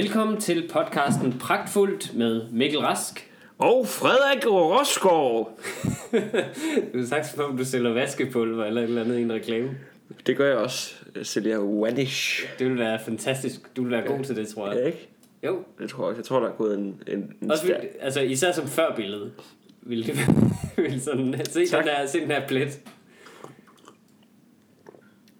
Velkommen til podcasten Pragtfuldt med Mikkel Rask. Og Frederik Rosgaard. Du har sagt, om du sælger vaskepulver eller et eller andet i en reklame. Det gør jeg også. Jeg sælger Vanish. Det vil være fantastisk. Du vil være god til det, tror Ja, jeg. ikke? Jo. Det tror jeg. Jeg tror, der er gået en, en, en Også vil, altså især som førbillede. Vil det vil sådan, se, den her, se den her plet.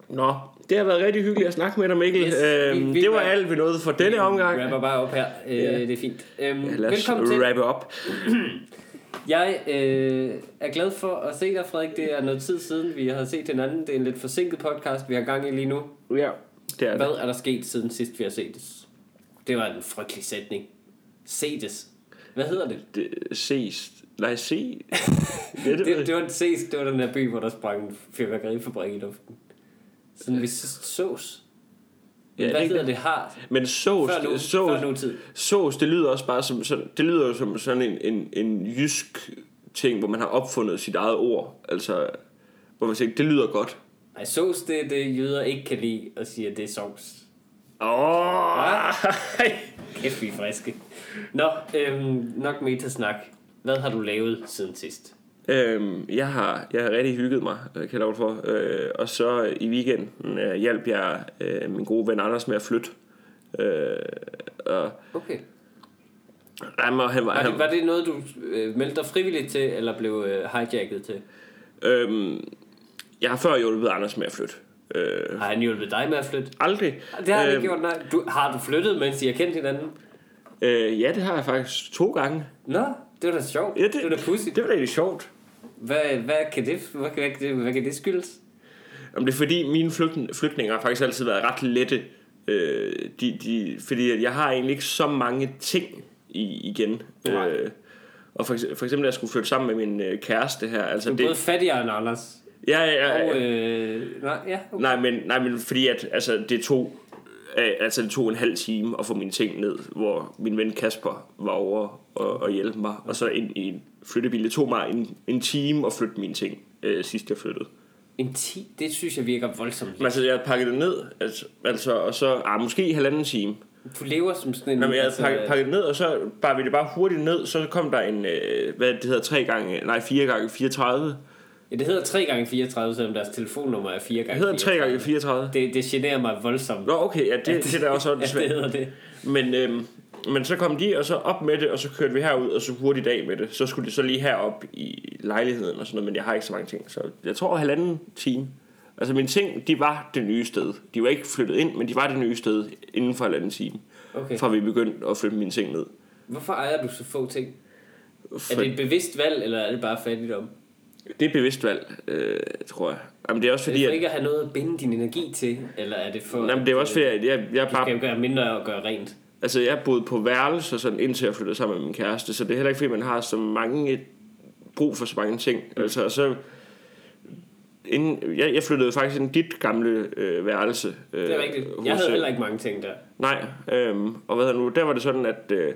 Nå, det har været rigtig hyggeligt at snakke med dig, Mikkel. Yes, øhm, vi- vi det var alt, vi nåede for denne omgang. rapper bare op her. Øh, Ja. Det er fint. Øhm, Ja, lad os velkommen til. wrap op. Jeg øh, er glad for at se dig, Frederik. Det er noget tid siden, vi har set hinanden. Det er en lidt forsinket podcast, vi har gang i lige nu. Ja, det er Hvad det. er der sket siden sidst, vi har set Det var en frygtelig sætning. Sedes. Hvad hedder det? det ses. Nej, se. det, Det, det var, ses, det var den der by, hvor der sprang en fyrværkerifabrik i luften. Sådan vi sås. Ja, Ja, det Hvad er hedder det har? Men sås, Før nu, sås, før nutid. sås, det lyder også bare som sådan, det lyder som sådan en, en, en jysk ting, hvor man har opfundet sit eget ord. Altså, hvor man siger, det lyder godt. Nej, sås, det det, jøder ikke kan lide og siger, at det er sovs. Åh, Kæft, vi er friske. Nå, øhm, nok metasnak. Hvad har du lavet siden sidst? Øhm, jeg, har, jeg har rigtig hygget mig, øh, kan jeg love for. Øh, og så i weekenden øh, hjalp jeg øh, min gode ven Anders med at flytte. Øh, og, Okay. jamen, han var, Var det, var det noget, du øh, meldte dig frivilligt til, eller blev øh, hijacket til? øhm, jeg har før hjulpet Anders med at flytte. Øh, Har han hjulpet dig med at flytte? aldrig. Det har han ikke gjort, nej. Du, har du flyttet, mens I har kendt hinanden? Øh, ja, det har jeg faktisk to gange. Nå, det var da sjovt. Ja, det, det var da pudsigt. Det var da egentlig sjovt. Hvad, hvad, kan det, hvad, kan det, hvad kan det skyldes? Jamen, det er fordi, mine flygt, flytninger har faktisk altid været ret lette. Øh, de, de, fordi jeg har egentlig ikke så mange ting i, igen. Nej. Øh, og for, for eksempel, at jeg skulle flytte sammen med min øh, kæreste her. Altså, Du er det, både fattigere end Anders. ja, ja, Og, ja, øh, nej, ja, okay. nej, men, nej, men fordi at, altså, det tog altså det tog en halv time at få mine ting ned, hvor min ven Kasper var over og, og hjælpe mig. Og så ind i en flyttebil. Det tog mig en, en time at flytte mine ting, øh, sidst jeg flyttede. En 10, det synes jeg virker voldsomt. Men altså, jeg pakket det ned, altså, altså og så, ah, måske halvanden time. Du lever som sådan en... Nå, men jeg havde altså, pakket, pakket det ned, og så bare vi det bare hurtigt ned, så kom der en, øh, hvad det hedder, 3 gange, nej, 4 gange 34. Ja, det hedder 3 gange 34 selvom deres telefonnummer er 4 Det gange hedder 3 gange 34. Det, det generer mig voldsomt. Nå, okay, ja, det, det er da også sådan ja, det svært. hedder det. Men, øhm, men så kom de, og så op med det, og så kørte vi herud, og så hurtigt af med det. Så skulle det så lige herop i lejligheden og sådan noget, men jeg har ikke så mange ting. Så jeg tror halvanden time. Altså mine ting, de var det nye sted. De var ikke flyttet ind, men de var det nye sted inden for halvanden time. Okay. Fra vi begyndte at flytte mine ting ned. Hvorfor ejer du så få ting? For, Er det et bevidst valg, eller er det bare fattigdom? Det er bevidst valg, øh, tror jeg. Jamen, det er også Er det fordi, for at, ikke at have noget at binde din energi til, eller er det for... jamen, det er også fordi, at jeg, jeg, Du skal bare, jo gøre mindre og gøre rent. altså, jeg boede på værelse sådan, indtil jeg flyttede sammen med min kæreste, så det er heller ikke fordi, man har så mange brug for så mange ting. Mm. Altså, og så, inden, jeg, jeg flyttede faktisk ind i dit gamle øh, værelse. Øh, Det er rigtigt. hos, Jeg havde øh, heller ikke mange ting der. Nej, øhm, og hvad hedder nu, der var det sådan, at øh,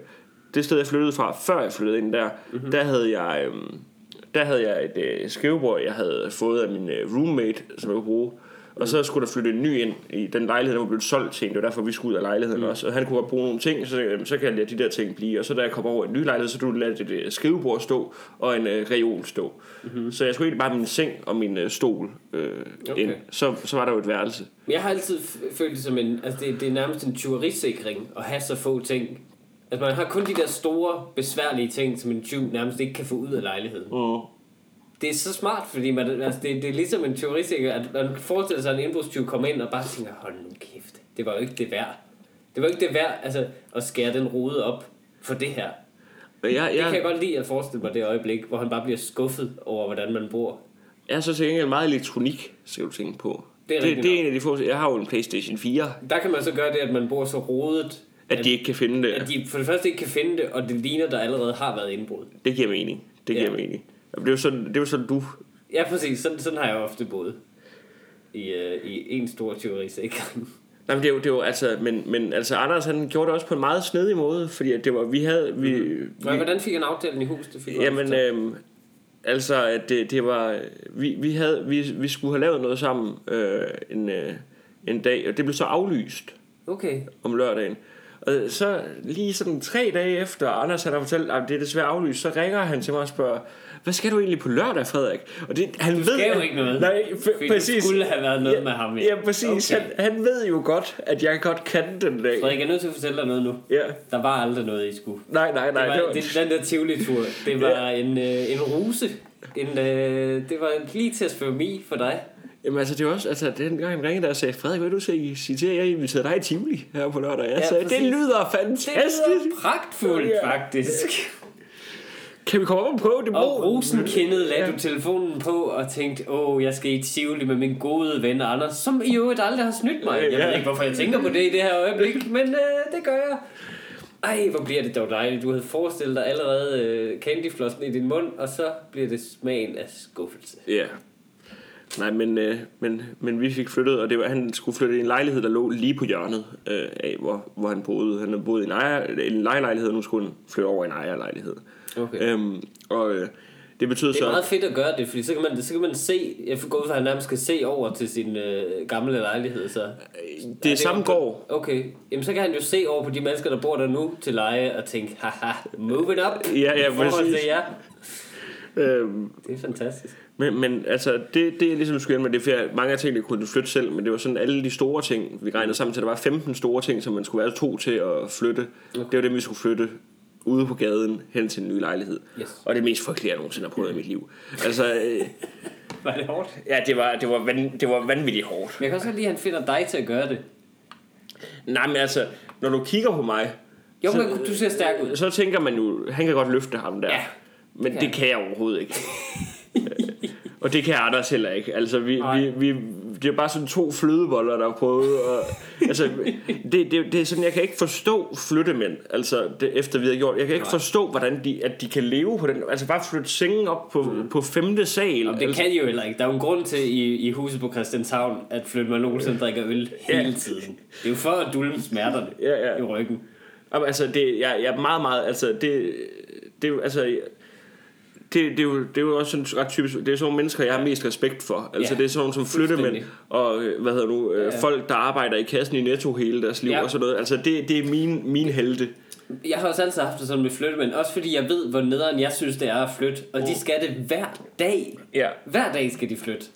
det sted, jeg flyttede fra, før jeg flyttede ind der, Mhm. mm-hmm. der havde jeg, øhm, der havde jeg et øh, skrivebord, jeg havde fået af min øh, roommate, som jeg kunne bruge. Og så skulle der flytte en ny ind i den lejlighed, der var blevet solgt til en. Det var derfor, vi skulle ud af lejligheden mm. også. Og han kunne godt bruge nogle ting, så, øh, så kan jeg lade de der ting blive. Og så da jeg kom over i en ny lejlighed, så du lade det øh, skrivebord stå, og en øh, reol stå. Mm-hmm. Så jeg skulle egentlig bare min seng og min øh, stol øh, Okay. ind. Så, så var der jo et værelse. Jeg har altid følt det som en... Altså, det, det er nærmest en tyverisikring at have så få ting. Altså, man har kun de der store, besværlige ting, som en tyv nærmest ikke kan få ud af lejligheden. Mm. Det er så smart, fordi man, altså, det, det er ligesom en tyverisikring, at man forestiller sig, at en indbrudstyv kommer ind og bare tænker, hold nu kæft, det var jo ikke det værd. Det var ikke det værd, altså, at skære den rode op for det her. Men jeg, Det jeg, kan jeg godt lide at forestille mig det øjeblik, hvor han bare bliver skuffet over, hvordan man bor. Jeg så til gengæld meget elektronik, skal du tænke på. Det er det, det er en af de få... Jeg har jo en Playstation 4, Der kan man så gøre det, at man bor så rodet, at de ikke kan finde det. at de for det første ikke kan finde det, og det ligner, der allerede har været indbrud. Det giver mening. Det giver Ja. mening. Det er jo sådan, det er jo sådan du... Ja, præcis. Sådan, sådan har jeg ofte boet. I, øh, i en stor tyverisikring. Nej, men det er jo, det er jo altså, men, men altså Anders han gjorde det også på en meget snedig måde, fordi at det var, vi havde, vi, Mm. vi Hvordan fik han aftalen i huset? Det fik jamen, øhm, altså, at det, det var, vi, vi havde, vi, vi skulle have lavet noget sammen øh, en, øh, en dag, og det blev så aflyst Okay. om lørdagen. Og så lige sådan tre dage efter, Anders han har fortalt, at det er desværre aflyst, så ringer han til mig og spørger, hvad skal du egentlig på lørdag, Frederik? Og det, han ved, skal jo ikke noget. Nej, præcis. det skulle have været noget med ham. Ja, præcis. Okay. Han, han ved jo godt, at jeg godt kan den dag. Frederik, jeg er nødt til at fortælle dig noget nu. Ja. Der var aldrig noget, I skulle. Nej, nej, nej. Det var, det var, det, den der Tivoli-tur, det var en, øh, en ruse. En, øh, det var lige til at spørge mig for dig. Jamen altså, det var også, altså, den gang han ringede der og sagde, Frederik, hvad du sige, at jeg inviterede dig i Tivoli her på lørdag. Jeg Ja, sagde, det lyder Det fantastisk. var pragtfuldt, Ja. faktisk. Kan vi komme op og prøve det Og rosenkindet lagde du telefonen på og tænkte, åh, jeg skal i Tivoli med min gode ven Anders, som i øvrigt aldrig har snydt mig. Jeg Ja. ved ikke, hvorfor jeg tænker på det i det her øjeblik, men øh, det gør jeg. Ej, hvor bliver det dog dejligt. Du havde forestillet dig allerede øh, candyflossen i din mund, og så bliver det smagen af skuffelse. Ja. Nej, men, øh, men, men vi fik flyttet, og det var, han skulle flytte i en lejlighed, der lå lige på hjørnet øh, af, hvor, hvor han boede. Han havde boet i en, ejer, en lejelejlighed, og nu skulle han flytte over i en ejerlejlighed. Okay. Øhm, og øh, det betød Det så... er meget fedt at gøre det, fordi så kan man, så kan man se, jeg får gået at han nærmest skal se over til sin øh, gamle lejlighed, så... det er samme gård. Okay, jamen så kan han jo se over på de mennesker, der bor der nu til leje, og tænke, haha, moving up Ja, ja, præcis. til jer. Øhm, Det er fantastisk. Men, men altså, det, det er ligesom skulle med det, fordi mange af tingene kunne du flytte selv, men det var sådan alle de store ting, vi regnede sammen til, der var 15 store ting, som man skulle være to til at flytte. Okay. Det var dem, vi skulle flytte ude på gaden hen til en ny lejlighed. Yes. Og det mest frygtelige, jeg nogensinde har prøvet i mit liv. Altså, øh, Var det hårdt? ja, det var, det, var van, det var vanvittigt hårdt. Men jeg kan også lide, at han finder dig til at gøre det. Nej, men altså, når du kigger på mig, Jo, Så- men du ser stærk ud. så tænker man jo, han kan godt løfte ham der. Ja, men kan det kan jeg overhovedet ikke. Og det kan Anders heller ikke. Altså, vi, Nej. vi, vi, det er bare sådan to flødeboller, der har prøvet. Og, altså, det, det, det er sådan, jeg kan ikke forstå flyttemænd, altså, det, efter vi har gjort. Jeg kan ikke Nej. forstå, hvordan de, at de kan leve på den. Altså, bare flytte sengen op på, mm. på femte sal. Og det altså, kan de jo heller ikke. Der er jo en grund til i, i huset på Christianshavn, at Flytman Olsen drikker øl Ja. hele tiden. Det er jo for at dulme smerterne Ja, ja. i ryggen. Jamen, altså, det, jeg, jeg er meget, meget, altså, det, det er altså, det, det, er jo, det er jo også sådan ret typisk, det er sådan nogle mennesker, jeg har mest respekt for. Altså, Ja, det er sådan nogle som flyttemænd, og, øh, hvad hedder nu, øh, Ja, folk, der arbejder i kassen i Netto hele deres liv Ja. og sådan noget. Altså, det, det er min, min helte. Jeg har også altid haft det sådan med flyttemænd, også fordi jeg ved, hvor nederen jeg synes, det er at flytte. Og de skal det hver dag. Ja. Hver dag skal de flytte.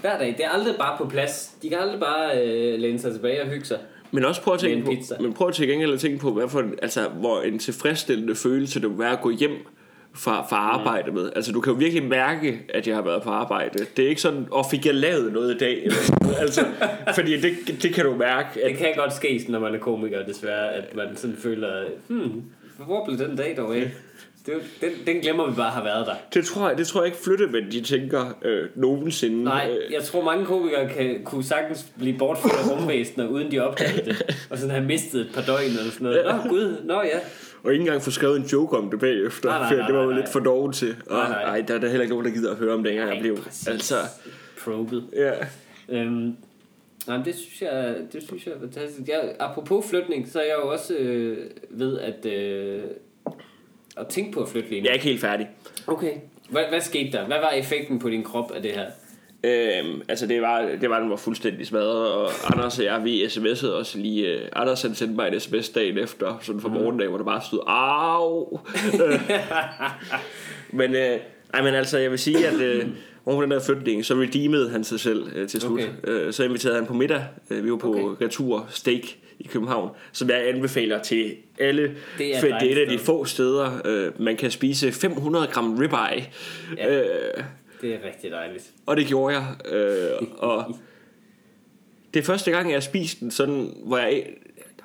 Hver dag. Det er aldrig bare på plads. De kan aldrig bare øh, læne sig tilbage og hygge sig. Men også prøv at tænke en på, men prøv at tænke at tænke på, hvad for, en- altså, hvor en tilfredsstillende følelse det vil være at gå hjem fra, fra arbejde med. Altså, du kan jo virkelig mærke, at jeg har været på arbejde. Det er ikke sådan, og fik jeg lavet noget i dag? Eller sådan noget. altså, fordi det, det kan du mærke, at Det kan godt ske, når man er komiker, desværre, at man sådan føler, hmm, hvor blev den dag dog af? Det, den, den glemmer vi bare har været der. Det tror jeg, det tror jeg ikke flyttemænd, de tænker øh, nogensinde. Nej, Øh, jeg tror mange komikere kan, kunne sagtens blive bortført af rumvæsener, uden de opdagede det. Og sådan have mistet et par døgn eller sådan noget. Nå gud, nå ja. og ikke engang få skrevet en joke om det bagefter, Nej, nej, for nej, det var jo lidt for doven til. Og, Nej, nej. Ej, der er der heller ikke nogen, der gider at høre om det, engang jeg blev. præcis. Altså, Probet. ja. Øhm, nej, men det synes jeg, det synes jeg er fantastisk. Jeg, apropos flytning, så er jeg jo også øh, ved at, øh, at tænke på at flytte lige nu. Jeg er ikke helt færdig. Okay. Hvad, hvad skete der? Hvad var effekten på din krop af det her? Øhm, altså det var, det var, den var fuldstændig smadret, og Anders og jeg, vi sms'ede også lige, uh, Anders han sendte mig en sms dagen efter, sådan for morgendag, hvor der bare stod, au! men, øh, ej, men altså, jeg vil sige, at øh, oven på den der flytning, så redeemede han sig selv øh, til slut. Okay. Øh, så inviterede han på middag, øh, vi var på okay. Retur Steak i København, som jeg anbefaler til alle, Det er for et det er et af de få steder, øh, man kan spise 500 gram ribeye. Ja. Øh, Det er rigtig dejligt. og det gjorde jeg. Øh, og det er første gang, jeg har spist den sådan, hvor jeg...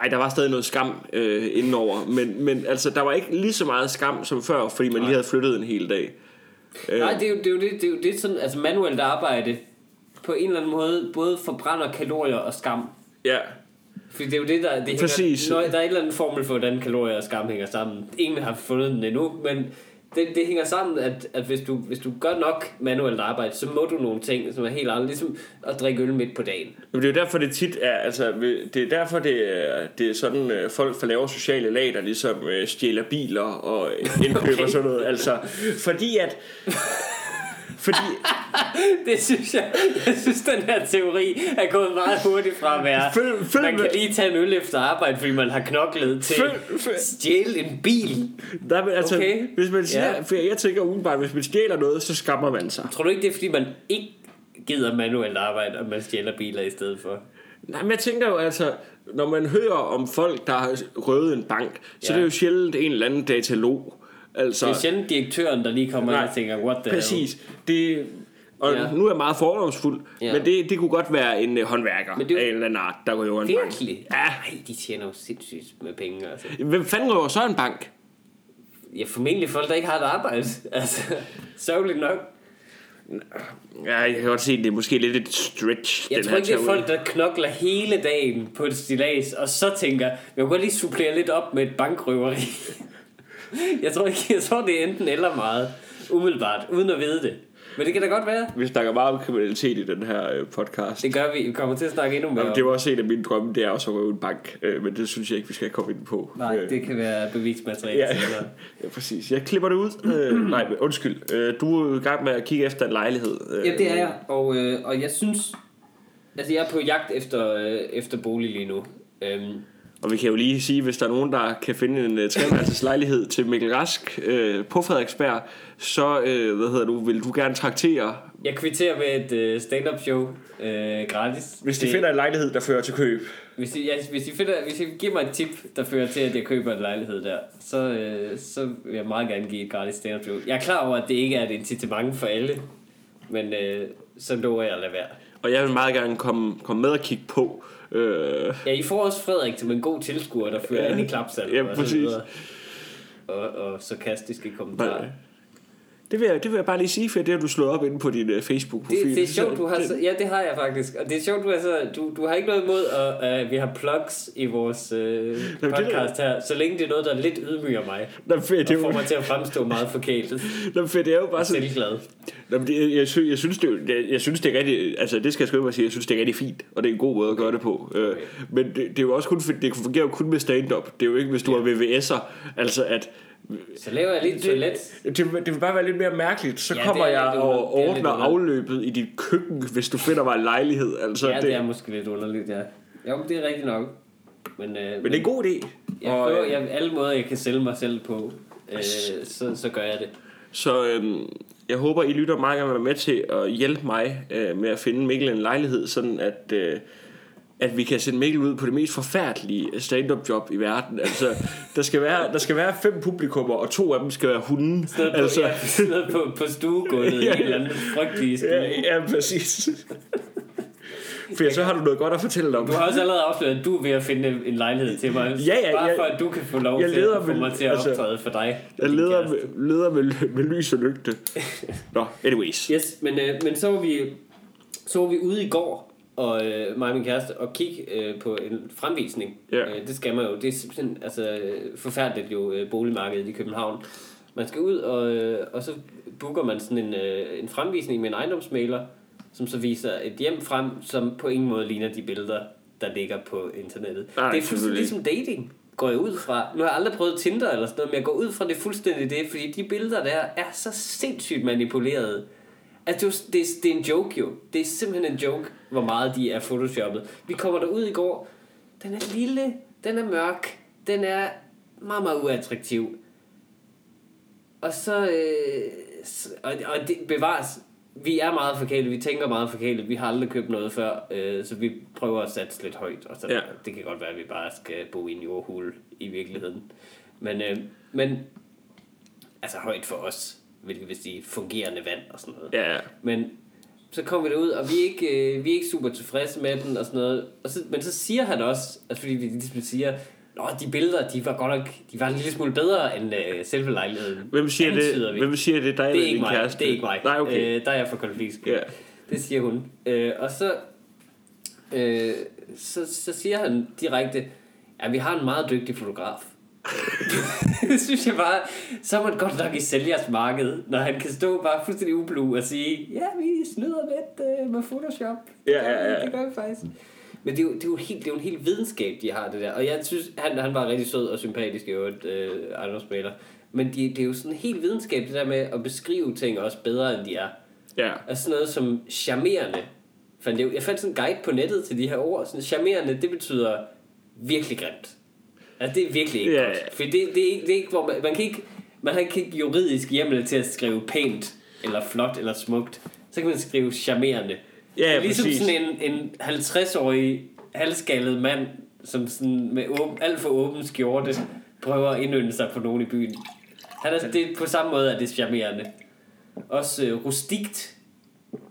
Ej, der var stadig noget skam øh, indenover, men, men altså, der var ikke lige så meget skam som før, fordi man lige havde flyttet en hel dag. Øh, Nej, det er jo det, er jo det, det, er jo det sådan, altså manuelt arbejde på en eller anden måde både forbrænder kalorier og skam. Ja, Fordi det er jo det, der... Det Præcis. Hænger, der er en eller anden formel for, hvordan kalorier og skam hænger sammen. Ingen har fundet den endnu, men det, det hænger sammen, at, at hvis, du, hvis du gør nok manuelt arbejde, så må du nogle ting, som er helt anderledes, ligesom at drikke øl midt på dagen. men det er jo derfor, det tit er, altså, det er derfor, det er, det er sådan, øh, folk for lavere sociale lag, der ligesom øh, stjæler biler og indkøber Okay. okay. sådan noget. Altså, fordi at, fordi, det synes jeg, jeg synes, den her teori er gået meget hurtigt fra at være, Følg- følg man kan lige tage en øl efter arbejde, fordi man har knoklet til Følg- følg- stjæle en bil. Nej, men altså, Okay. hvis man siger, Ja. for jeg tænker udenbart, hvis man stjæler noget, så skammer man sig. Tror du ikke, det er, fordi man ikke gider manuelt arbejde, og man stjæler biler i stedet for? Nej, men jeg tænker jo altså, når man hører om folk, der har røvet en bank, så Ja. er det jo sjældent en eller anden datalog. Altså, Det er sjældent direktøren, der lige kommer ind Nej, og tænker, what the præcis. Det, og Ja. nu er jeg meget fordomsfuld, Ja. men det, det kunne godt være en uh, håndværker Men det af en eller anden art, der røver en hell? bank. Virkelig? Ja. Nej, de tjener jo sindssygt med penge, altså. Hvem fanden røver så en bank? Ja, formentlig folk, der ikke har et arbejde. Altså, sørgeligt nok. Ja, jeg kan godt se, at det er måske lidt et stretch. Jeg den tror ikke, det er folk, der knokler hele dagen på et stilas, og så tænker, jeg kan godt lige supplere lidt op med et bankrøveri. Jeg tror ikke, jeg tror, det er enten eller meget, umiddelbart, uden at vide det. Men det kan da godt være. Vi snakker meget om kriminalitet i den her øh, podcast. Det gør vi. Vi kommer til at snakke endnu mere Jamen, det var også en af mine drømme, det er også at røve en bank, øh, men det synes jeg ikke, vi skal komme ind på. Nej, Øh, det kan være bevismateriale Ja, senere. ja, præcis. Jeg klipper det ud. Øh, nej, men undskyld. Du er i gang med at kigge efter en lejlighed. Ja, det er jeg. Og, øh, og jeg synes... Altså, jeg er på jagt efter, øh, efter bolig lige nu. Øhm, Og vi kan jo lige sige, hvis der er nogen, der kan finde en uh, treværelses lejlighed til Mikkel Rask øh, på Frederiksberg, så øh, hvad hedder du, vil du gerne traktere, jeg kvitterer med et øh, stand-up show øh, gratis. hvis de Det- finder en lejlighed, der fører til køb. Hvis I, ja, hvis, I finder, hvis I giver mig et tip, der fører til, at jeg køber en lejlighed der, så, øh, så vil jeg meget gerne give et gratis stand show. Jeg er klar over, at det ikke er et incitament for alle, men øh, så lover jeg at lade være. Og jeg vil meget gerne komme, komme med og kigge på. Øh, Ja, I får også Frederik som en god tilskuer, der fører Ja. ind i klapsalven Ja, og præcis. videre. Og, og sarkastiske kommentarer. Nej. Det, vil jeg, det vil jeg bare lige sige, for det har du slået op inde på din uh, Facebook-profil. Det, det er sjovt, du har så, ja, det har jeg faktisk. Og det er sjovt, du har, så, du, du har ikke noget imod, at uh, vi har plugs i vores uh, er- podcast her, så længe det er noget, der lidt ydmyger mig. Nå, fedt, det, Og er får mig til at fremstå meget forkælet Nå, fedt, det er jo bare sådan, selvglad. Nå, men det, jeg, sy, jeg, synes, det, er jeg, jeg synes, det er rigtig... Altså, det skal jeg ikke bare sige. Jeg synes, det er rigtig fint, og det er en god måde at gøre det på. Øh, men det, det, er jo også kun... Det fungerer jo kun med stand-up. Det er jo ikke, hvis du Ja. har VVS'er. Altså, at... Så laver jeg lige et toilet. Det, det, det vil bare være lidt mere mærkeligt. Så Ja, kommer er jeg og under- er under- afløbet i dit køkken, hvis du finder mig en lejlighed. Altså, Ja, det, det er måske lidt underligt, ja. Jo, men det er rigtigt nok. Men, øh, men det er en god idé. jeg Og, prøver, øh, jeg, alle måder, jeg kan sælge mig selv på, øh, så, så gør jeg det. Så øhm, jeg håber, I lytter meget gerne være med til at hjælpe mig øh, med at finde Mikkel en lejlighed, sådan at, øh, at vi kan sende Mikkel ud på det mest forfærdelige stand-up job i verden. Altså, der skal være, der skal være fem publikummer, og to af dem skal være hunde. Sådan noget Altså, på, ja, på, på stuegulvet i Ja, en eller anden frygtelig stue. ja, ja, præcis. For så har du noget godt at fortælle om. Du har også allerede afsløret, at du er ved at finde en lejlighed til mig. Ja, ja, Bare jeg- for, at du kan få lov jeg til leder at få mig til at altså, optræde for dig. Jeg leder, med, leder med, med lys og lygte. Nå, anyways. Yes, men, øh, men så var vi, så var vi ude i går, og øh, mig og min kæreste, og kigge øh, på en fremvisning. Ja. Øh, det skal man jo. Det er simpelthen altså, øh, forfærdeligt jo, øh, boligmarkedet i København. Man skal ud, og, øh, og så booker man sådan en, øh, en fremvisning med en ejendomsmaler, som så viser et hjem frem, som på ingen måde ligner de billeder, der ligger på internettet. Nej, det er fuldstændig ligesom dating, går jeg ud fra. Nu har jeg aldrig prøvet Tinder eller sådan noget, men jeg går ud fra det fuldstændig det, fordi de billeder der er så sindssygt manipuleret. Altså, det, er det, er, det er en joke jo. Det er simpelthen en joke, hvor meget de er photoshoppet. Vi kommer derud i går. Den er lille, den er mørk, den er meget, meget uattraktiv. Og så, øh, og, og det bevares, vi er meget forkælet, vi tænker meget forkælet, vi har aldrig købt noget før, øh, så vi prøver at satse lidt højt. Og så, Ja. Det kan godt være, at vi bare skal bo i en jordhule i virkeligheden. Men, øh, men altså højt for os, hvilket vil sige fungerende vand og sådan noget. Ja, ja. Men så kom vi derud, og vi er ikke, øh, vi er ikke super tilfredse med den og sådan noget. Og så, men så siger han også, altså fordi vi ligesom siger, Nå, de billeder, de var godt nok, de var en lille smule bedre end øh, selve lejligheden. Hvem siger Antyder det? vi. Hvem siger det? Dig Det er ikke mig. kæreste? Det er ikke mig. Nej, okay. Øh, der er jeg for konflikt. Ja. Det siger hun. Øh, og så, øh, så, så siger han direkte, at vi har en meget dygtig fotograf. Det synes jeg bare, så er man godt nok i sælgers marked, når han kan stå bare fuldstændig ublu og sige, ja, vi snyder lidt øh, med Photoshop. Det Ja, ja, ja. Det gør vi faktisk. Men det er, jo, det, er jo helt, det er jo en helt videnskab, de har det der. Og jeg synes, han, han var rigtig sød og sympatisk i øvrigt, øh, ejendomsmaler. Men de, det er jo sådan en helt videnskab, det der med at beskrive ting også bedre, end de er. Ja. Altså sådan noget som charmerende. Fandt jeg, jeg fandt sådan en guide på nettet til de her ord. Sådan charmerende, det betyder virkelig grimt. Altså det er virkelig ikke Ja, ja. godt. For det, det, er ikke, det er ikke, hvor man, man kan ikke, man har ikke juridisk hjemmel til at skrive pænt, eller flot, eller smukt. Så kan man skrive charmerende. Ja, ja, ligesom præcis. sådan en, en 50-årig halvskaldet mand, som sådan med åben, alt for åben skjorte, prøver at indynde sig på nogen i byen. Han er, det er på samme måde, at det er charmerende. Også øh, rustikt.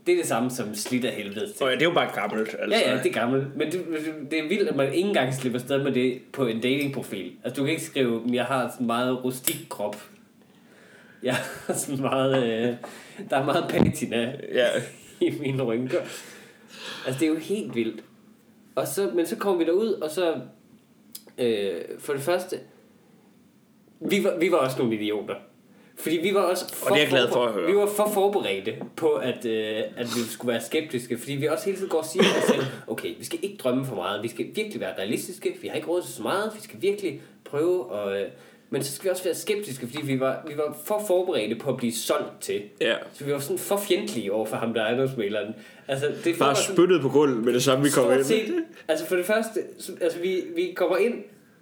Det er det samme som slidt af helvede. Og ja, det er jo bare gammelt, altså. Ja, ja, det er gammelt. Men det, det er vildt, at man ikke engang slipper sted med det på en datingprofil. Altså, du kan ikke skrive, at jeg har sådan en meget rustik krop. Jeg har sådan meget... Øh, der er meget patina Ja. i mine rynker. Altså, det er jo helt vildt. Og så, men så kom vi derud, og så... Øh, for det første... Vi var, vi var også nogle idioter. Fordi vi var også for Og det er glad for at høre. Vi var for forberedte på, at, øh, at vi skulle være skeptiske. Fordi vi også hele tiden går og siger os selv, okay, vi skal ikke drømme for meget. Vi skal virkelig være realistiske. Vi har ikke råd til så meget. Vi skal virkelig prøve at... Øh, men så skal vi også være skeptiske, fordi vi var, vi var for forberedte på at blive solgt til. Ja. Så vi var sådan for fjendtlige over for ham, der er ejendomsmæleren. Altså, det Bare var sådan, spyttet på gulvet med det samme, vi kom ind. set, altså for det første, så- altså vi, vi kommer ind,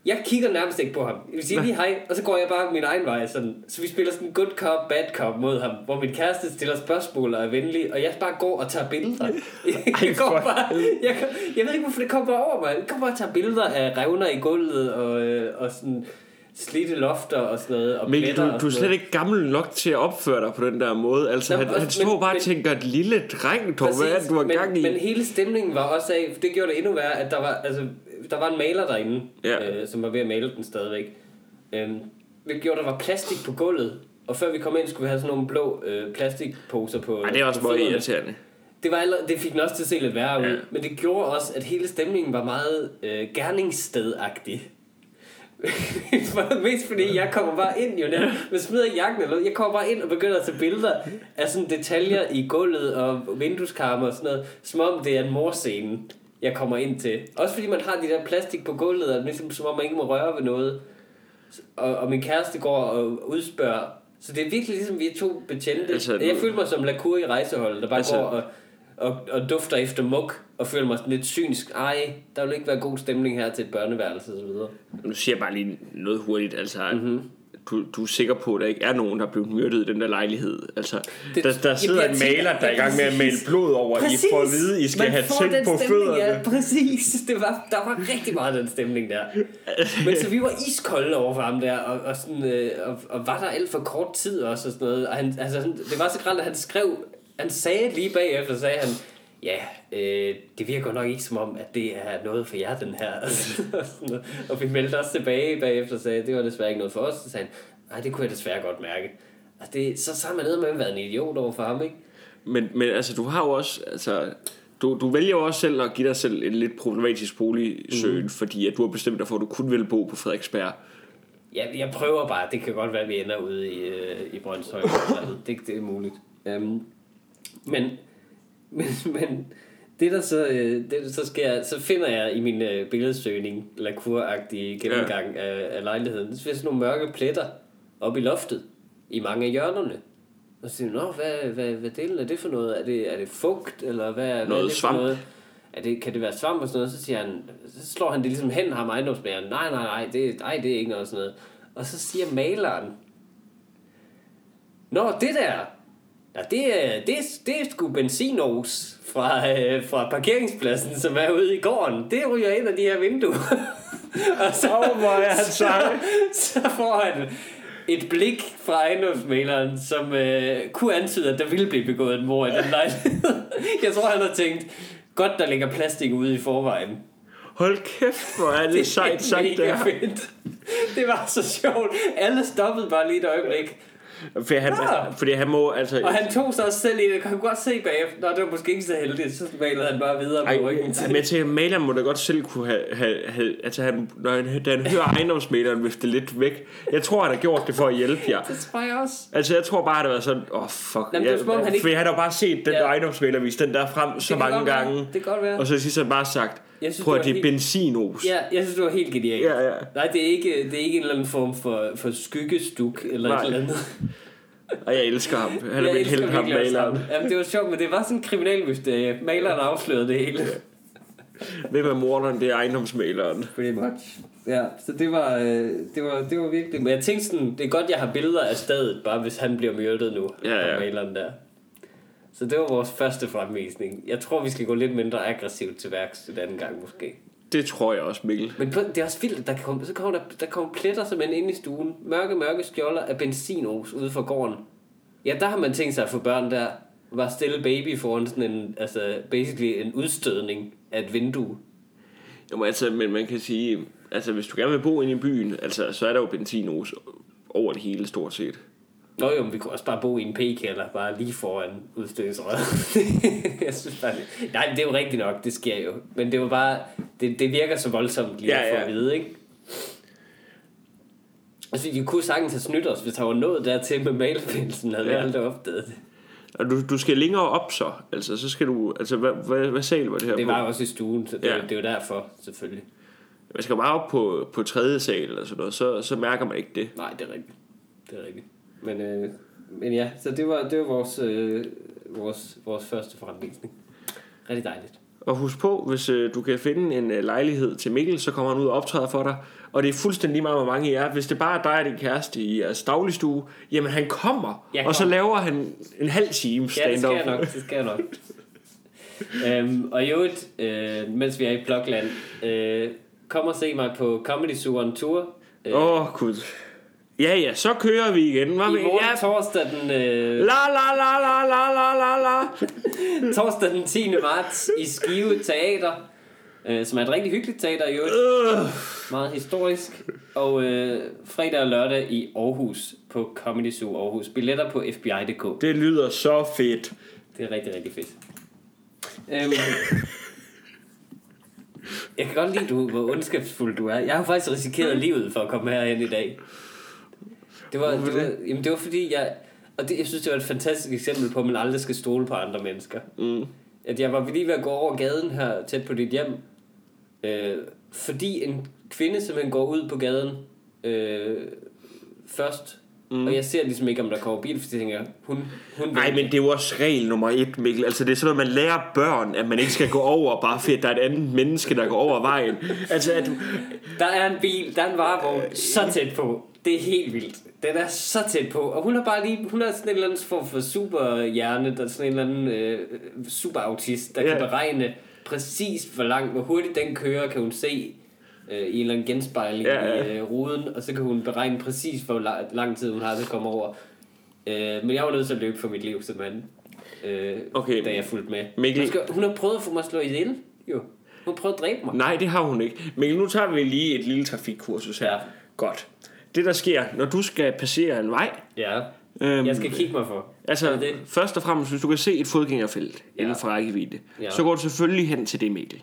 jeg kigger nærmest ikke på ham. Jeg vil sige lige hej, og så går jeg bare min egen vej. Sådan. Så vi spiller sådan good cop, bad cop mod ham, hvor min kæreste stiller spørgsmål og er venlig, og jeg bare går og tager billeder. Jeg, går bare, jeg, jeg ved ikke, hvorfor det kommer over mig. Jeg kommer bare og tager billeder af revner i gulvet, og, øh, og sådan slidte lofter og sådan noget, og Mikkel, du, du er slet ikke gammel nok til at opføre dig på den der måde. Altså, Nå, han, også- han står men- bare og tænker, et lille dreng, Torben, er du har gang i? Men hele stemningen var også af, det gjorde det endnu værre, at der var, altså, der var en maler derinde, Ja. øh, som var ved at male den stadigvæk. Øhm, hvilket gjorde, at der var plastik på gulvet. Og før vi kom ind, skulle vi have sådan nogle blå øh, plastikposer på Ej, det er også meget irriterende. Det, var allerede, det fik den også til at se lidt værre ud. Ja. Men det gjorde også, at hele stemningen var meget øh, gerningsstedagtig. Mest fordi jeg kommer bare ind jo der, med smider jakken eller. Jeg kommer bare ind og begynder at tage billeder af sådan detaljer i gulvet og vindueskarmer og sådan noget, som om det er en morscene, jeg kommer ind til. Også fordi man har de der plastik på gulvet, og ligesom, som om man ikke må røre ved noget. Og, og min kæreste går og udspørger. Så det er virkelig ligesom, vi er to betjente. Altså, jeg følte mig som Lacour i rejseholdet, der bare Altså- går og, og, og dufter efter muk, og føler mig sådan lidt synsk. Ej, der vil ikke være god stemning her til et børneværelse og så videre. Nu siger jeg bare lige noget hurtigt. Altså, Mhm. mm-hmm. Du, er sikker på, at der ikke er nogen, der er blevet myrdet i den der lejlighed. Altså, Det- der, der sidder en maler, der er i gang med at Præcis. male blod over. I får at vide, I skal Man have den på stemning, fødderne. Ja, præcis. Det var, der var rigtig meget den stemning der. Men så vi var iskolde over for ham der, og, og, sådan, øh, og, og var der alt for kort tid også og sådan noget. Og han, altså, det var så grelt, at han skrev, han sagde lige bagefter, sagde han, ja, øh, det virker nok ikke som om, at det er noget for jer, den her. og, og vi meldte også tilbage bagefter og sagde, det var desværre ikke noget for os. Så sagde han, nej, det kunne jeg desværre godt mærke. Altså, det, så, så har man nede med været en idiot over for ham, ikke? Men, men altså, du har jo også... Altså, du, du vælger jo også selv at give dig selv en lidt problematisk boligsøgen, mm. fordi at du har bestemt dig for, at du kun vil bo på Frederiksberg. Ja, jeg prøver bare. Det kan godt være, at vi ender ude i, øh, i Brøndshøj. det, det er muligt. Um, men, men, men det der så, øh, det, der så sker, så finder jeg i min øh, billedsøgning, lakuragtige gennemgang ja. af, af lejligheden, så sådan nogle mørke pletter op i loftet, i mange af hjørnerne. Og så siger jeg, Nå, hvad, hvad, hvad delen er det for noget? Er det, er det fugt, eller hvad, hvad er Noget det svamp. for noget? Er det, kan det være svamp og sådan noget? Så siger han, så slår han det ligesom hen, ham ejendomsmageren. Nej, nej, nej, det, nej, det er ikke noget sådan noget. Og så siger maleren, Nå, det der, ja, det, er, det, det er sgu benzinos fra, øh, fra parkeringspladsen, som er ude i gården. Det ryger ind af de her vinduer. og så, Åh, hvor er han så, så får han et blik fra ejendomsmaleren, som øh, kunne antyde, at der ville blive begået et mord i den lejlighed. Jeg tror, han har tænkt, godt der ligger plastik ude i forvejen. Hold kæft, hvor er det sejt sagt, det her. fedt. Det var så sjovt. Alle stoppede bare lige et øjeblik. Fordi han, Ja. fordi han må, altså... Og han tog sig også selv i det. Jeg kunne godt se bagefter, Nå, det var måske ikke så heldigt. Så malede han bare videre Ej, på ryggen til. men jeg tænker, maleren må da godt selv kunne have, have, have altså han, når han, da han hører ejendomsmaleren vifte lidt væk. Jeg tror, han har gjort det for at hjælpe jer. Det tror jeg også. Altså, jeg tror bare, det har været sådan, åh, oh, fuck. Jamen, det ja, som om, han ikke- Fordi han har bare set den Ja. ejendomsmaler vise den der frem så kan mange godt være. gange. Det kan godt være. Og så sidst han bare sagt, Jeg synes, prøv det at det er helt- benzinos. Ja, jeg synes, det var helt genialt. Ja, ja. Nej, det er ikke, det er ikke en eller anden form for, for skyggestuk eller Nej. et eller andet. Og jeg elsker ham. Han er elsker helt ham maleren. Jamen, det var sjovt, men det var sådan en kriminalmysterie. Maleren afslørede det hele. Hvem er morderen? Det er ejendomsmaleren. Pretty much. Ja, så det var, øh, det var, det var virkelig... Men jeg tænkte sådan, det er godt, jeg har billeder af stedet, bare hvis han bliver myrdet nu. Ja, ja. Maleren der. Så det var vores første fremvisning. Jeg tror, vi skal gå lidt mindre aggressivt til værks den anden gang måske. Det tror jeg også, Mikkel. Men det er også vildt, der komme, så kommer der, der kommer pletter simpelthen ind i stuen. Mørke, mørke skjolder af benzinos ude for gården. Ja, der har man tænkt sig at få børn der. Var stille baby foran sådan en, altså basically en udstødning af et vindue. Jamen, altså, men man kan sige, altså hvis du gerne vil bo inde i byen, altså, så er der jo benzinos over det hele stort set. Nå jo, men vi kunne også bare bo i en p-kælder, bare lige foran udstødningsrøret. jeg synes bare, det... Nej, det er jo rigtigt nok, det sker jo. Men det var bare, det, det virker så voldsomt lige Ja, ja, for at vide, ikke? Altså, vi kunne sagtens have snydt os, hvis der var nået dertil med mailfindelsen, havde ja. vi aldrig opdaget det. Og du, du skal længere op så. Altså, så skal du... Altså, hvad, hvad, hvad sal var det her Det på? var jo også i stuen, så det. Ja. det er jo derfor, selvfølgelig. Man skal bare op på, på tredje sal eller sådan noget, så, så mærker man ikke det. Nej, det er rigtigt. Det er rigtigt. Men, øh, men ja, så det var, det var vores, øh, vores, vores første fremvisning. Rigtig dejligt. Og husk på, hvis øh, du kan finde en øh, lejlighed til Mikkel, så kommer han ud og optræder for dig. Og det er fuldstændig lige meget, hvor mange I er. Hvis det bare er dig og din kæreste i jeres dagligstue, jamen han kommer. Jeg Og så kommer. laver han en halv time Ja, det skal stand-up. jeg nok. Det skal jeg nok. øhm, og i øvrigt, øh, mens vi er i Blokland, øh, kom og se mig på Comedy Zoo on Tour. Øh, Åh, oh, gud. Ja, ja, så kører vi igen. Hvad I morgen ja. torsdag den... Øh... La, la, la, la, la, la, la, la. torsdag den 10. marts i Skive Teater, øh, som er et rigtig hyggeligt teater i øvrigt. Øh. Meget historisk. Og øh, fredag og lørdag i Aarhus på Comedy Zoo Aarhus. Billetter på FBI.dk. Det lyder så fedt. Det er rigtig, rigtig fedt. Øhm, jeg kan godt lide, du, hvor ondskabsfuld du er. Jeg har faktisk risikeret livet for at komme herhen i dag. Det var, det var, jamen det var fordi, jeg... Og det, jeg synes, det var et fantastisk eksempel på, at man aldrig skal stole på andre mennesker. Mm. At jeg var lige ved at gå over gaden her tæt på dit hjem. Øh, fordi en kvinde simpelthen går ud på gaden øh, først. Mm. Og jeg ser ligesom ikke, om der kommer bil, fordi jeg tænker, hun, hun Nej, men det er jo også regel nummer et, Mikkel. Altså, det er sådan noget, man lærer børn, at man ikke skal gå over, bare fordi der er et andet menneske, der går over vejen. Altså, at. Der er en bil, der er en varevogn så tæt på. Det er helt vildt. Den er så tæt på. Og hun har bare lige, hun er sådan en eller anden form for superhjerne, der er sådan en eller anden øh, superautist, der Ja. kan beregne præcis, hvor langt, hvor hurtigt den kører, kan hun se øh, i en eller anden genspejling Ja, ja. i øh, ruden, og så kan hun beregne præcis, hvor la- lang tid hun har til at komme over. Øh, men jeg var nødt til at løbe for mit liv, simpelthen. Øh, Okay. Da jeg fulgte med. Mikkel- Hun, skal, hun har prøvet at få mig at slå ihjel, jo. Hun har prøvet at dræbe mig. Nej, det har hun ikke. Men nu tager vi lige et lille trafikkursus her. Ja. Godt. Det, der sker, når du skal passere en vej, Ja. Øhm, Jeg skal kigge mig for. Altså, det først og fremmest, hvis du kan se et fodgængerfelt Ja. inden for rækkevidde, Ja. så går du selvfølgelig hen til det, Mikkel.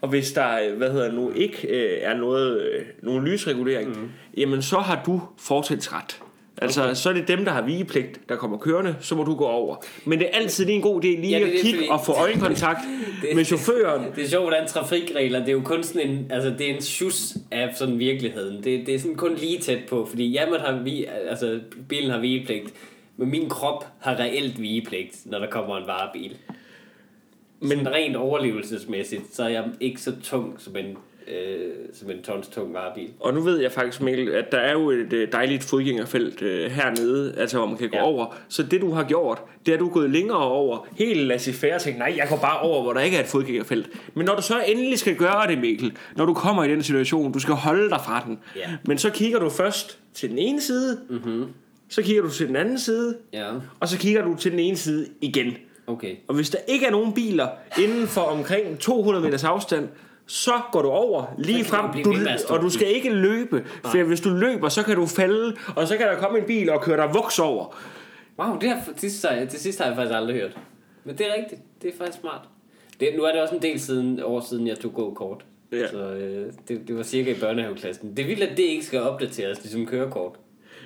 Og hvis der, øh, hvad hedder det nu, ikke øh, er noget, øh, nogen lysregulering, mm. jamen så har du fortrinsret. Altså, okay. så er det dem, der har vigepligt, der kommer kørende, så må du gå over. Men det er altid lige en god idé lige Ja, det at det, kigge fordi- og få øjenkontakt med chaufføren. Det er sjovt, hvordan trafikregler, det er jo kun sådan en, altså det er en sjus af sådan virkeligheden. Det, det er sådan kun lige tæt på, fordi ja, man har vi, altså bilen har vigepligt, men min krop har reelt vigepligt, når der kommer en varebil. Men- sådan rent overlevelsesmæssigt, så er jeg ikke så tung som en, øh, som en tons tung varebil. Og nu ved jeg faktisk, Mikkel, at der er jo et øh, dejligt fodgængerfelt øh, hernede, altså hvor man kan gå Ja. ja. over. Så det, du har gjort, det er, at du er gået længere over. Helt laissez-faire og tænkt, nej, jeg går bare over, hvor der ikke er et fodgængerfelt. Men når du så endelig skal gøre det, Mikkel, når du kommer i den situation, du skal holde dig fra den. Ja. Men så kigger du først til den ene side, mm-hmm. så kigger du til den anden side, Ja, og så kigger du til den ene side igen. okay. Og hvis der ikke er nogen biler inden for omkring 200 meters afstand, så går du over lige frem, du, og du skal ikke løbe, for hvis du løber, så kan du falde, og så kan der komme en bil og køre dig voks over. Wow, det, har, det, sidste, det sidste har jeg faktisk aldrig hørt. Men det er rigtigt. Det er faktisk smart. Det, nu er det også en del siden, år siden, jeg tog gå-kort. Ja. Så øh, det, det var cirka i børnehaveklassen. Det er vildt, at det ikke skal opdateres, ligesom kørekort.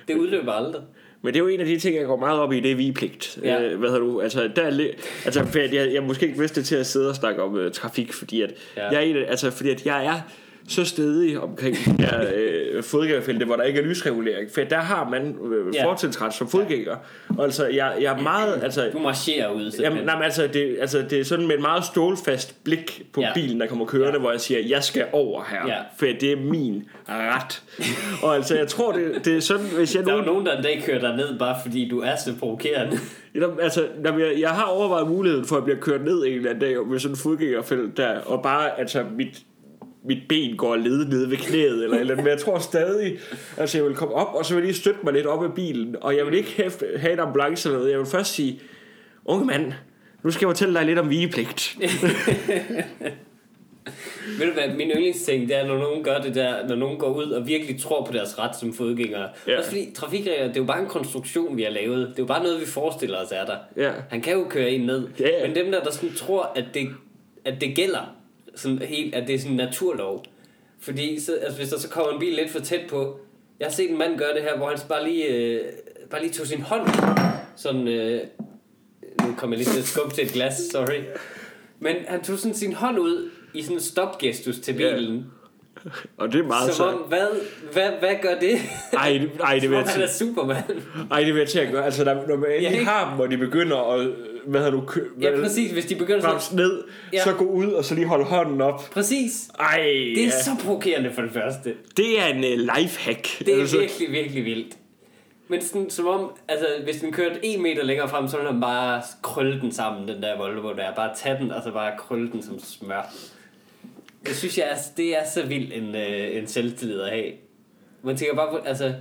Det udløber aldrig. Men det er jo en af de ting, jeg går meget op i, det er vigepligt. Ja. Øh, hvad hedder du? Altså, der er altså for jeg, jeg måske ikke vidste til at sidde og snakke om øh, trafik, fordi at Ja. jeg er altså, fordi at jeg er så stedig omkring her øh, fodgængerfelte, hvor der ikke er lysregulering. For der har man øh, Ja. fortrinsret som fodgænger. Og altså, jeg, jeg er meget... Altså, Du marcherer ud. Jamen, nej, men altså, det, altså, det er sådan med et meget stålfast blik på Ja. ja. bilen, der kommer kørende, Ja. ja. hvor jeg siger, jeg skal over her, Ja. for det er min ret. og altså, jeg tror, det, det er sådan, hvis jeg Der er nu... jo nogen, der en dag kører dig ned, bare fordi du er så provokerende. Altså, når jeg, jeg har overvejet muligheden for at blive kørt ned en eller anden dag med sådan en fodgængerfelt der, og bare, altså, mit, mit ben går led nede ved knæet eller eller men jeg tror stadig, altså jeg vil komme op, og så vil jeg lige støtte mig lidt op af bilen, og jeg vil ikke have, have en ambulance eller noget, jeg vil først sige, unge mand, nu skal jeg fortælle dig lidt om vigepligt. Ved du hvad, min yndlingsting, det er, når nogen gør det der, når nogen går ud og virkelig tror på deres ret som fodgængere. Ja. Også fordi trafikregler, det er jo bare en konstruktion, vi har lavet. Det er jo bare noget, vi forestiller os er der. Ja. Han kan jo køre en ned. Ja. Men dem der, der sådan tror, at det, at det gælder, sådan helt, at det er sådan en naturlov. Fordi så, altså, hvis der så kommer en bil lidt for tæt på, jeg har set en mand gøre det her, hvor han bare lige, øh, bare lige tog sin hånd, sådan, øh, nu kommer jeg lige til at skubbe til et glas, sorry. Men han tog sådan sin hånd ud i sådan en stopgestus til bilen. Og det er meget Som om, hvad, hvad, hvad gør det? Ej, ej, det vil jeg er til, Superman. ej, det vil jeg til at gøre. Altså, der, når man endelig ikke? har dem, og de begynder at, hvad har du kø, Ja, præcis. Hvis de begynder sådan... ned, Ja. ja. så gå ud, og så lige holde hånden op. Præcis. Ej, Det er ja. så provokerende for det første. det er en uh, lifehack. Det er altså, virkelig, virkelig vildt. Men sådan, som om, altså, hvis den kørte en meter længere frem, så ville han bare krølle den sammen, den der Volvo der. Bare tage den, og så bare krølle den som smør. Det synes jeg, er, det er så vildt en, øh, en selvtillid at have. Man tænker bare, på, altså,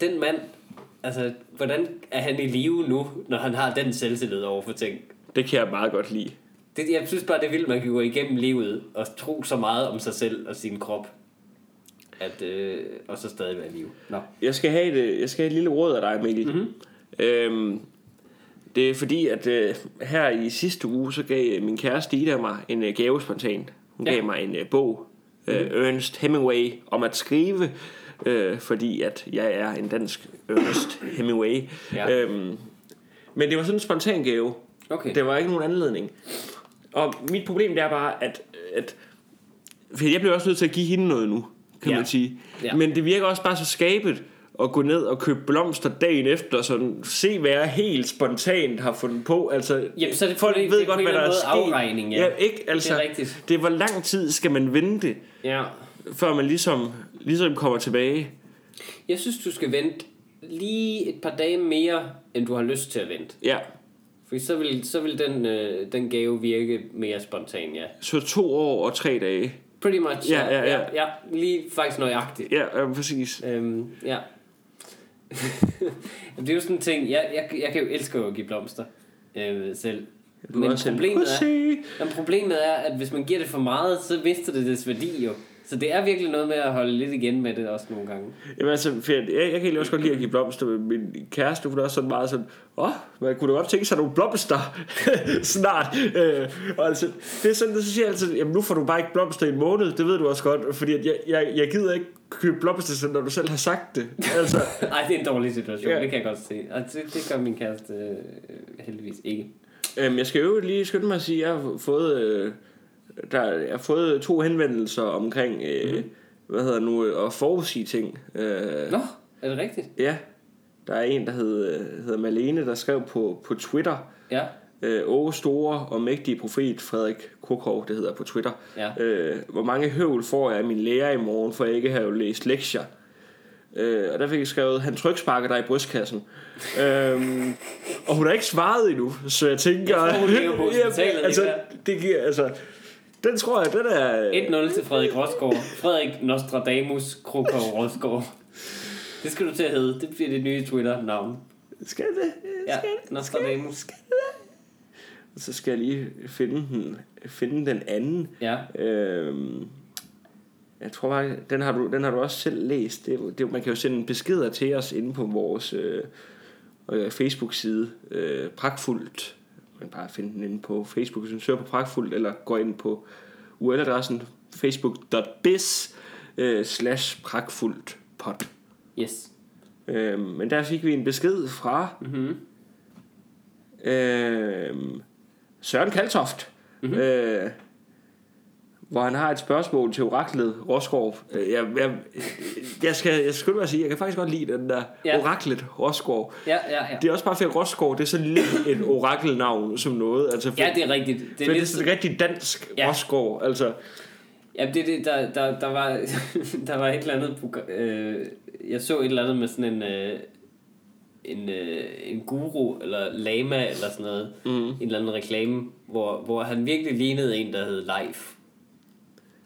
den mand, altså, hvordan er han i live nu, når han har den selvtillid over for ting? Det kan jeg meget godt lide. Det, jeg synes bare, det er vildt, man kan gå igennem livet og tro så meget om sig selv og sin krop. At, øh, og så stadig være i live. Nå. Jeg skal have et, jeg skal have et lille råd af dig, Mikkel. Mhm. Mm-hmm. Øhm, det er fordi, at øh, her i sidste uge, så gav min kæreste Ida mig en øh, gave spontant. Hun Ja. gav mig en øh, bog, øh, Ernest Hemingway, om at skrive, øh, fordi at jeg er en dansk Ernest Hemingway. Ja. Øhm, men det var sådan en spontan gave. Okay. Det var ikke nogen anledning. Og mit problem det er bare, at, at for jeg bliver også nødt til at give hende noget nu, kan Ja. man sige. Ja. Men det virker også bare så skabet at gå ned og købe blomster dagen efter, sådan se hvad jeg helt spontant har fundet på. Altså, Jamen, så det folk en- ved det godt, en hvad der er sket. afregning, ja. ja. ikke? Altså, Det er rigtigt. Det er, hvor lang tid skal man vente, Ja. før man ligesom, ligesom kommer tilbage? Jeg synes, du skal vente lige et par dage mere, end du har lyst til at vente. Ja, For så vil, så vil den, øh, den gave virke mere spontan, ja. så to år og tre dage. Pretty much. Ja, ja, ja. ja, ja lige faktisk nøjagtigt. Ja, ja præcis. Øhm, ja. Det er jo sådan en ting, jeg, jeg, jeg kan jo elske at give blomster øh, selv. Du Men problemet er, Pussy. men problemet er, at hvis man giver det for meget, så mister det dets værdi jo. Så det er virkelig noget med at holde lidt igen med det også nogle gange. Jamen altså, for jeg, jeg, kan egentlig også godt lide at give blomster, men min kæreste, hun er også sådan meget sådan, åh, man kunne da godt tænke sig nogle blomster snart. Øh, og altså, det er sådan, så siger jeg altid, jamen nu får du bare ikke blomster i en måned, det ved du også godt, fordi at jeg, jeg, jeg gider ikke købe blomster, når du selv har sagt det. Altså, Nej, det er en dårlig situation, Ja. det kan jeg godt se. Og det, det gør min kæreste øh, heldigvis ikke. øhm, jeg skal jo lige skynde mig at sige, at jeg har fået, øh, der, jeg har fået to henvendelser omkring, øh, mm. hvad hedder nu, øh, at forudsige ting. Øh, Nå, er det rigtigt? Ja, der er en, der hedder, hedder Malene, der skrev på, på Twitter, Ja. øh, Åge store og mægtige profet Frederik Krukov, det hedder på Twitter. Ja. Øh, hvor mange høvl får jeg af min lærer i morgen, for jeg ikke har læst lektier? Øh, og der fik jeg skrevet, han tryksparker dig i brystkassen. øhm, og hun har ikke svaret endnu, så jeg tænker... Jeg tror, hun på hospitalet, altså, det giver, altså, den tror jeg, den er... 1-0 til Frederik Rosgaard. Frederik Nostradamus Krukov Rosgaard. Det skal du til at hedde. Det bliver det nye Twitter-navn. Skal det? Ja, Skal det? Nostradamus. Og så skal jeg lige finde den, finde den anden. Ja. Øhm, jeg tror bare, den har du, den har du også selv læst. Det, det, man kan jo sende beskeder til os inde på vores øh, øh, Facebook-side. Øh, pragtfuldt. Man kan bare finde den inde på Facebook, hvis man søger på pragtfuldt, eller går ind på URL-adressen facebook.biz øh, slash pragtfuldt pod. Yes. Øhm, men der fik vi en besked fra Mm-hmm. øhm, Søren Kaltoft. Mm-hmm. Øh, hvor han har et spørgsmål til oraklet Rosgaard. Øh, Jeg, jeg, jeg, skal, jeg skal bare sige, jeg kan faktisk godt lide den der Ja. oraklet Rosgaard. Ja, ja, ja. Det er også bare for Rosgaard, det er så lidt et orakelnavn som noget. Altså, for, Ja, det er rigtigt. Det er er, det er lidt, sådan rigtig dansk Ja. Rosgaard. Altså, ja, det, det, der, der, der, var, der var et eller andet program, øh, jeg så et eller andet med sådan en, øh, en, øh, en guru, eller lama, eller sådan noget, mm. en eller anden reklame, hvor, hvor han virkelig lignede en, der hed Leif.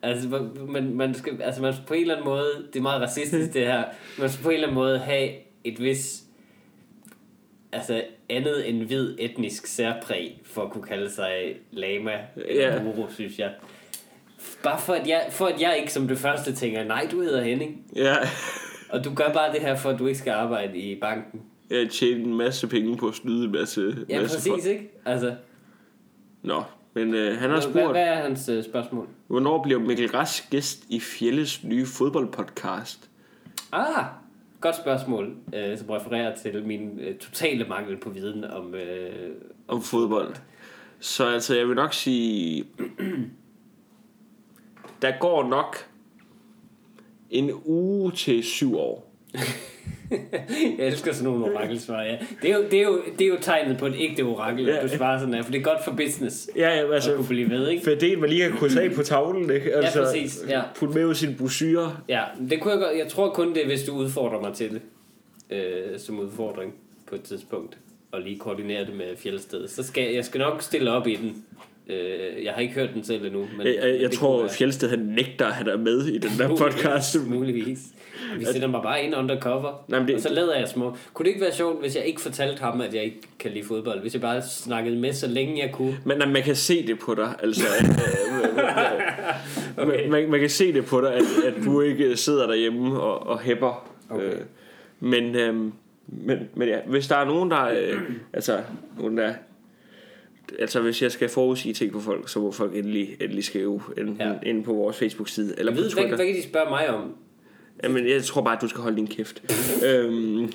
Altså, man, man skal, altså man skal på en eller anden måde, det er meget racistisk det her, man skal på en eller anden måde have et vis, altså andet end hvid etnisk særpræg, for at kunne kalde sig lama eller Ja. guru, synes jeg. Bare for at, jeg, for at jeg ikke som det første tænker, nej, du hedder Henning, ja, og du gør bare det her, for at du ikke skal arbejde i banken. jeg tjente en masse penge på at snyde en masse, Ja, masse præcis, ikke? Altså, Nå, men øh, han har hvad, spurgt, hvad er hans øh, spørgsmål? Hvornår bliver Mikkel Rask gæst i Fjelles nye fodboldpodcast? Ah, godt spørgsmål, øh, som refererer til min øh, totale mangel på viden om... Øh, om fodbold. Så altså, jeg vil nok sige, der går nok en uge til syv år. Jeg elsker sådan nogle orakelsvar, ja. Det er, jo, det, er jo, det er jo tegnet på et ægte orakel, at Ja. du svarer sådan her, for det er godt for business Ja, ja at altså, kunne blive ved, ikke? fordel man lige kan krydse af på tavlen, ikke? Altså, præcis, ja. Put med ud sin brosyre. Ja, det kunne jeg godt. Jeg tror kun det er, hvis du udfordrer mig til det. Øh, som udfordring på et tidspunkt. Og lige koordinere det med Fjeldsted. Så skal jeg skal nok stille op i den. Øh, jeg har ikke hørt den selv endnu. Men, Jeg, jeg, jeg tror, Fjeldsted han nægter, at han er med i den der podcast. Muligvis. Vi sætter mig bare ind undercover, Nej, men det- og så lader jeg små. Kunne det ikke være sjovt, hvis jeg ikke fortalte ham, at jeg ikke kan lide fodbold? Hvis jeg bare snakkede med, så længe jeg kunne. Men man kan se det på dig, altså. øh, Okay. man, man kan se det på dig, at, at du ikke sidder derhjemme og, og hæpper. Okay. Øh, men, øh, men, men ja, hvis der er nogen, der... Øh, altså, nogen der... Altså, hvis jeg skal forudsige ting på folk, så må folk endelig, endelig skrive enten Ja. inde på vores Facebook-side eller Jeg på ved, hvad, Twitter. hvad kan de spørge mig om? Jamen, jeg tror bare, at du skal holde din kæft. øhm,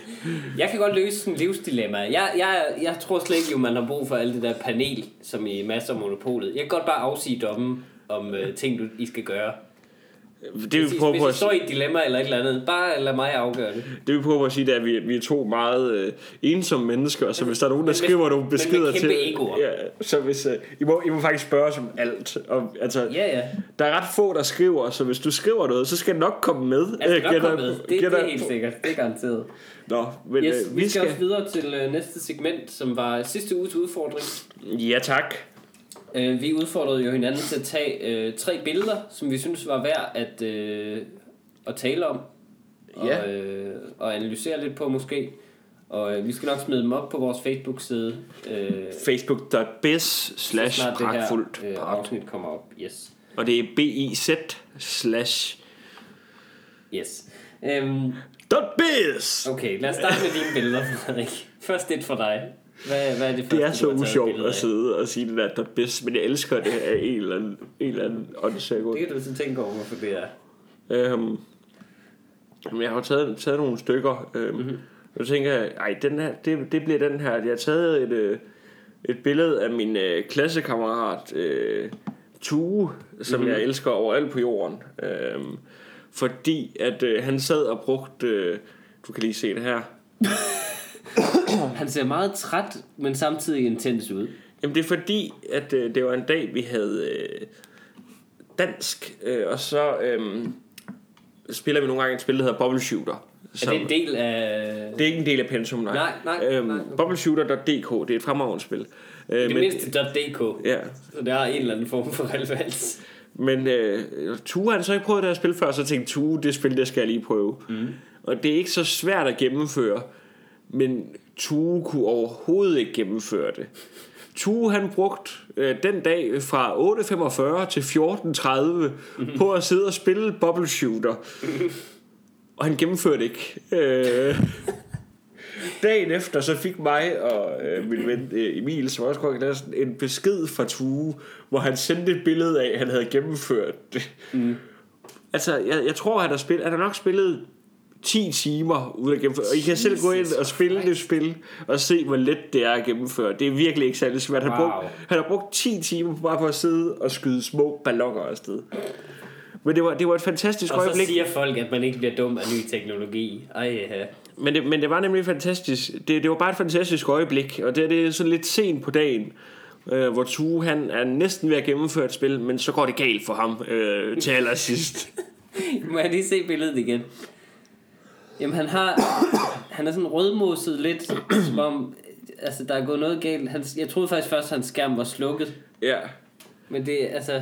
Jeg kan godt løse sådan livsdilemma. Jeg, jeg, jeg tror slet ikke, jo, man har brug for alt det der panel, som i masser af monopolet. Jeg kan godt bare afsige dommen om øh, ting, du, I skal gøre. Det vi Hvis, prøver hvis på at står i et dilemma eller et eller andet, bare lad mig afgøre det. Det vi prøver på at sige, det er, at vi, vi er to meget øh, ensomme mennesker, så hvis der er nogen, der Men skriver nogle beskeder til... egoer. Ja, så hvis, øh, I, må, I må faktisk spørge os om alt. Og, altså, Ja, ja. Der er ret få, der skriver, så hvis du skriver noget, så skal det nok komme med. Jeg skal Øh, nok komme med. Det, det er helt sikkert. Det er garanteret. Nå, men Yes, øh, vi skal også videre til øh, næste segment, som var sidste uges udfordring. Ja, tak. Øh, vi udfordrede jo hinanden til at tage øh, tre billeder, som vi synes var værd at, øh, at tale om. Ja. Og, øh, og analysere lidt på måske. Og øh, vi skal nok smide dem op på vores Facebook-side. Øh, Facebook.biz slash pragtfuldt. øh, afsnit kommer op. Yes. Og det er biz slash Yes. Øhm, biz. okay, lad os starte med dine billeder, Frederik. Først et for dig. Hvad, hvad er det første, Det er så usjovt at sidde og sige det der dot biz, men jeg elsker det af en eller anden, en eller anden åndssvag grund. Det kan du så tænke over, hvorfor det er. Øhm, jeg har jo taget, taget nogle stykker. Øhm, mm-hmm. Og så tænker jeg, ej, den her, det, det bliver den her. Jeg har taget et, øh, et billede af min øh, klassekammerat øh, Tue, som mm-hmm. jeg elsker overalt på jorden. Øhm, fordi at øh, han sad og brugte, øh, du kan lige se det her. Han ser meget træt, men samtidig intens ud. Jamen det er fordi, at øh, det var en dag, vi havde øh, dansk, øh, og så øh, spiller vi nogle gange et spil, der hedder Bubble Shooter. Er det en del af... Det er ikke en del af pensum, nej. Nej, nej, Øhm, nej, okay. Bubbleshooter.dk, det er et fremragende spil. Øh, Det men, mindste .dk. Ja, Så der er en eller anden form for relevans. men øh, Tue har han så ikke prøvet det her spil før, så tænkte Tue, det spil, det skal jeg lige prøve. Mm. Og det er ikke så svært at gennemføre, men Tue kunne overhovedet ikke gennemføre det. Tue han brugt øh, den dag fra 8.45 til 14.30 mm. på at sidde og spille Bubble Shooter. Og han gennemførte ikke. Øh, dagen efter så fik mig og øh, min ven øh, Emil, som også går en besked fra Tue, hvor han sendte et billede af, at han havde gennemført det. Mm. Altså, jeg, jeg tror, han har, spillet, han har nok spillet 10 timer uden at gennemføre. Og I kan selv gå ind og spille det spil, og se, hvor let det er at gennemføre. Det er virkelig ikke særlig svært. Han, Wow. brugt, han har brugt 10 timer bare på at sidde og skyde små ballonger afsted. Men det var, det var et fantastisk Og så øjeblik. siger folk, at man ikke bliver dum af ny teknologi. Ej, ja. Men det, men det var nemlig fantastisk. Det, det var bare et fantastisk øjeblik, og det, det er sådan lidt sent på dagen, øh, hvor Tue han er næsten ved at gennemføre et spil, men så går det galt for ham øh, til allersidst. Må jeg lige se billedet igen? Jamen han har Han er sådan rødmoset lidt Som om Altså der er gået noget galt han, Jeg troede faktisk først at hans skærm var slukket ja. Men det altså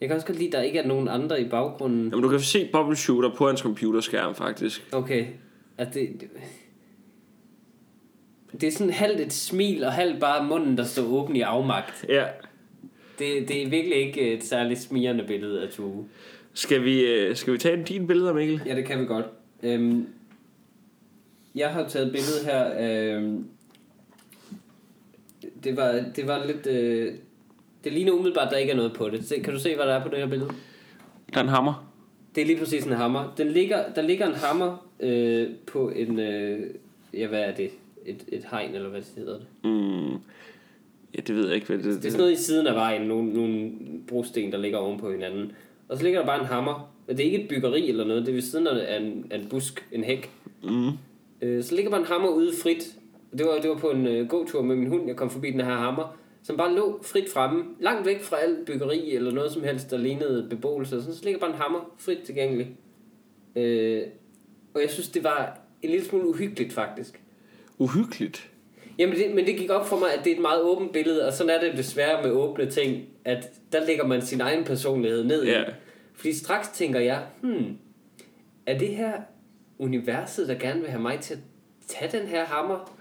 Jeg kan også godt lide at der ikke er nogen andre i baggrunden Jamen, du kan se Bubble Shooter på hans computerskærm, faktisk. Okay altså, det, det, det er sådan halvt et smil Og halvt bare munden der står åben i afmagt Ja. det, det er virkelig ikke et særligt smirrende billede af Tue Skal vi, øh, skal vi tage en dine billeder, Mikkel? Ja, det kan vi godt. Øhm, jeg har taget et billede her. Øhm, det, var, det var lidt... Øh, det ligner umiddelbart, at der ikke er noget på det. Se, kan du se, hvad der er på det her billede? Der er en hammer. Det er lige præcis en hammer. Den ligger, der ligger en hammer øh, på en... Øh, ja, hvad er det? Et, et hegn, eller hvad hedder det? Mm. Ja, det ved jeg ikke, hvad det, Det er sådan noget i siden af vejen. Nogle, nogle brosten, der ligger oven på hinanden. Og så ligger der bare en hammer. Det er ikke et byggeri eller noget. Det er ved siden af en, af en busk, en hæk. Mm. Øh, så ligger bare en hammer ude frit. Det var, det var på en øh, gåtur med min hund, jeg kom forbi den her hammer, som bare lå frit fremme, langt væk fra alt byggeri eller noget som helst, der lignede beboelse. Så, så ligger bare en hammer frit tilgængelig. Øh, og jeg synes, det var en lille smule uhyggeligt faktisk. Uhyggeligt. Jamen, det, men det gik op for mig, at det er et meget åbent billede, og sådan er det desværre med åbne ting, at der lægger man sin egen personlighed ned i. Ja. Fordi straks tænker jeg, hmm, er det her universet, der gerne vil have mig til at tage den her hammer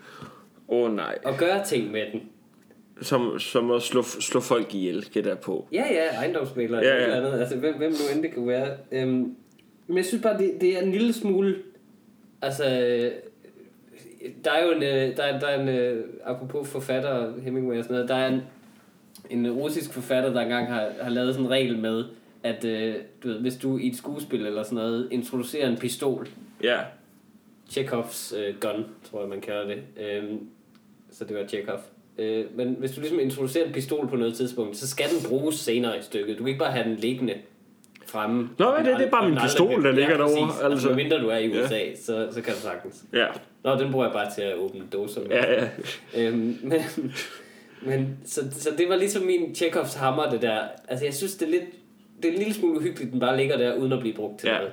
Åh oh, nej. og gøre ting med den? Som, som at slå, slå folk ihjel, gætter på. Ja, ja, ejendomsmælere Ja, ja, eller andet. Altså, hvem, hvem nu end det kunne være. Øhm, men jeg synes bare, det, det er en lille smule... Altså, øh, der er jo en... øh, Der er, der er en øh, apropos forfatter, Hemingway og sådan noget, der er en, en russisk forfatter, der engang har, har lavet sådan en regel med, at øh, du ved, hvis du i et skuespil eller sådan noget introducerer en pistol, Ja. Chekhovs øh, gun, tror jeg man kalder det. Øhm, så det var Chekhov. Øh, men hvis du ligesom introducerer en pistol på noget tidspunkt, så skal den bruges senere i stykket. Du kan ikke bare have den liggende fremme. Nå, det- det er bare min pistol, der ligger ja, derovre, altså. Altså, mindre du er i Ja. USA, så, så kan du sagtens. Ja. Nå, den bruger jeg bare til at åbne dåser med. Ja, ja. Øhm, men, men så, så det var ligesom min Chekhovs hammer, det der. Altså, jeg synes, det er lidt... Det er en lille smule uhyggeligt, den bare ligger der, uden at blive brugt til Ja. noget.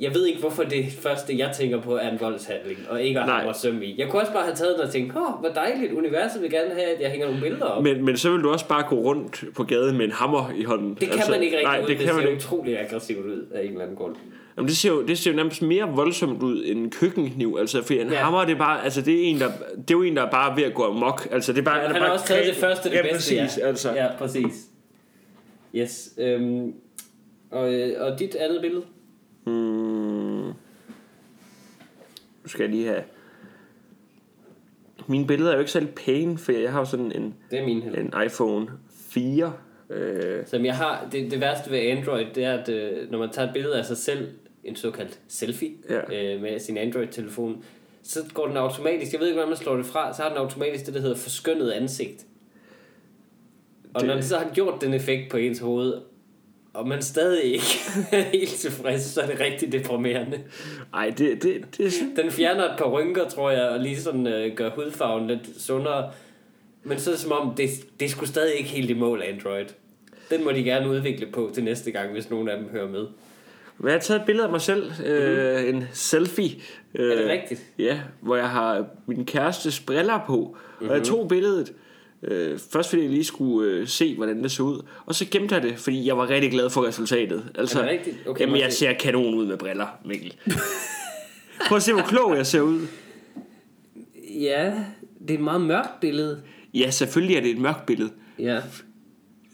Jeg ved ikke, hvorfor det første, jeg tænker på, er en voldshandling, og ikke at hamre søm i. Jeg kunne også bare have taget den og tænkt, åh, hvor dejligt, universet vil gerne have, at jeg hænger nogle billeder op. Men, men så vil du også bare gå rundt på gaden med en hammer i hånden. det kan man ikke rigtig Nej, ud. det kan det man ser ikke. utrolig aggressivt ud af en eller anden grund. Jamen, det ser, jo, det ser jo nærmest mere voldsomt ud end en køkkenkniv. Altså, for en Ja. ja. hammer, det er bare, altså, det er en, der, det er jo en, der er bare ved at gå amok. Altså, det er bare, Han er har også taget det første, det ja, bedste. Præcis, ja. altså. Ja, præcis. Yes. Øhm, og, øh, og dit andet billede? Hmm. Nu skal jeg lige have... Mine billeder er jo ikke særlig pæne, for jeg har jo sådan en, Det er min en iPhone 4. Øh, Som jeg har, det, det værste ved Android, det er, at øh, når man tager et billede af sig selv, en såkaldt selfie, Ja. øh, med sin Android-telefon, så går den automatisk, jeg ved ikke, hvordan man slår det fra, så har den automatisk det, der hedder forskønnet ansigt. Og Det- når det så har gjort den effekt på ens hoved, og man stadig ikke er helt tilfreds, så er det rigtig deprimerende. ej, det, det, det, Den fjerner et par rynker, tror jeg, og lige sådan øh, gør hudfarven lidt sundere. Men så er det som om, det, det sgu stadig ikke helt i mål, Android. Den må de gerne udvikle på til næste gang, hvis nogen af dem hører med. Men jeg har taget et billede af mig selv, øh, en selfie. Øh, Er det rigtigt? Ja, hvor jeg har min kærestes briller på. Mm-hmm. Og jeg tog billedet, øh, først fordi jeg lige skulle øh, se, hvordan det så ud. Og så gemte jeg det, fordi jeg var rigtig glad for resultatet. Altså, Er det rigtigt? Okay, jamen, jeg jeg se? ser kanon ud med briller, Mikkel. Prøv at se, hvor klog jeg ser ud. Ja, det er et meget mørkt billede. Ja, selvfølgelig er det et mørkt billede. Ja.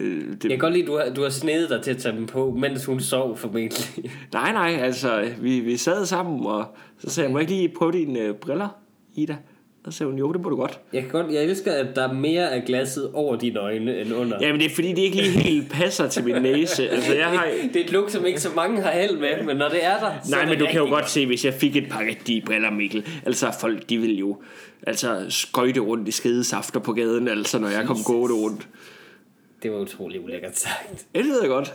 Øh, det, Jeg kan godt lide, at du har, du har snedet dig til at tage dem på, mens hun sov formentlig. Nej, nej, altså, vi, vi sad sammen, og så sagde jeg, må jeg ikke lige prøve dine øh, briller, Ida? Og så sagde hun, jo, det må du godt. Jeg, kan godt, jeg elsker, at der er mere af glasset over dine øjne end under. Jamen, det er fordi, det ikke lige helt passer til min næse. Altså, jeg har... Det er et look, som ikke så mange har held med, men når det er der, Nej, er men du kan jo godt se, hvis jeg fik et par rigtige briller, Mikkel. Altså, folk, de vil jo altså skøjte rundt i skedesafter på gaden, altså, når jeg kom gående rundt. Det var utrolig ulækkert sagt. Ja, det ved jeg godt.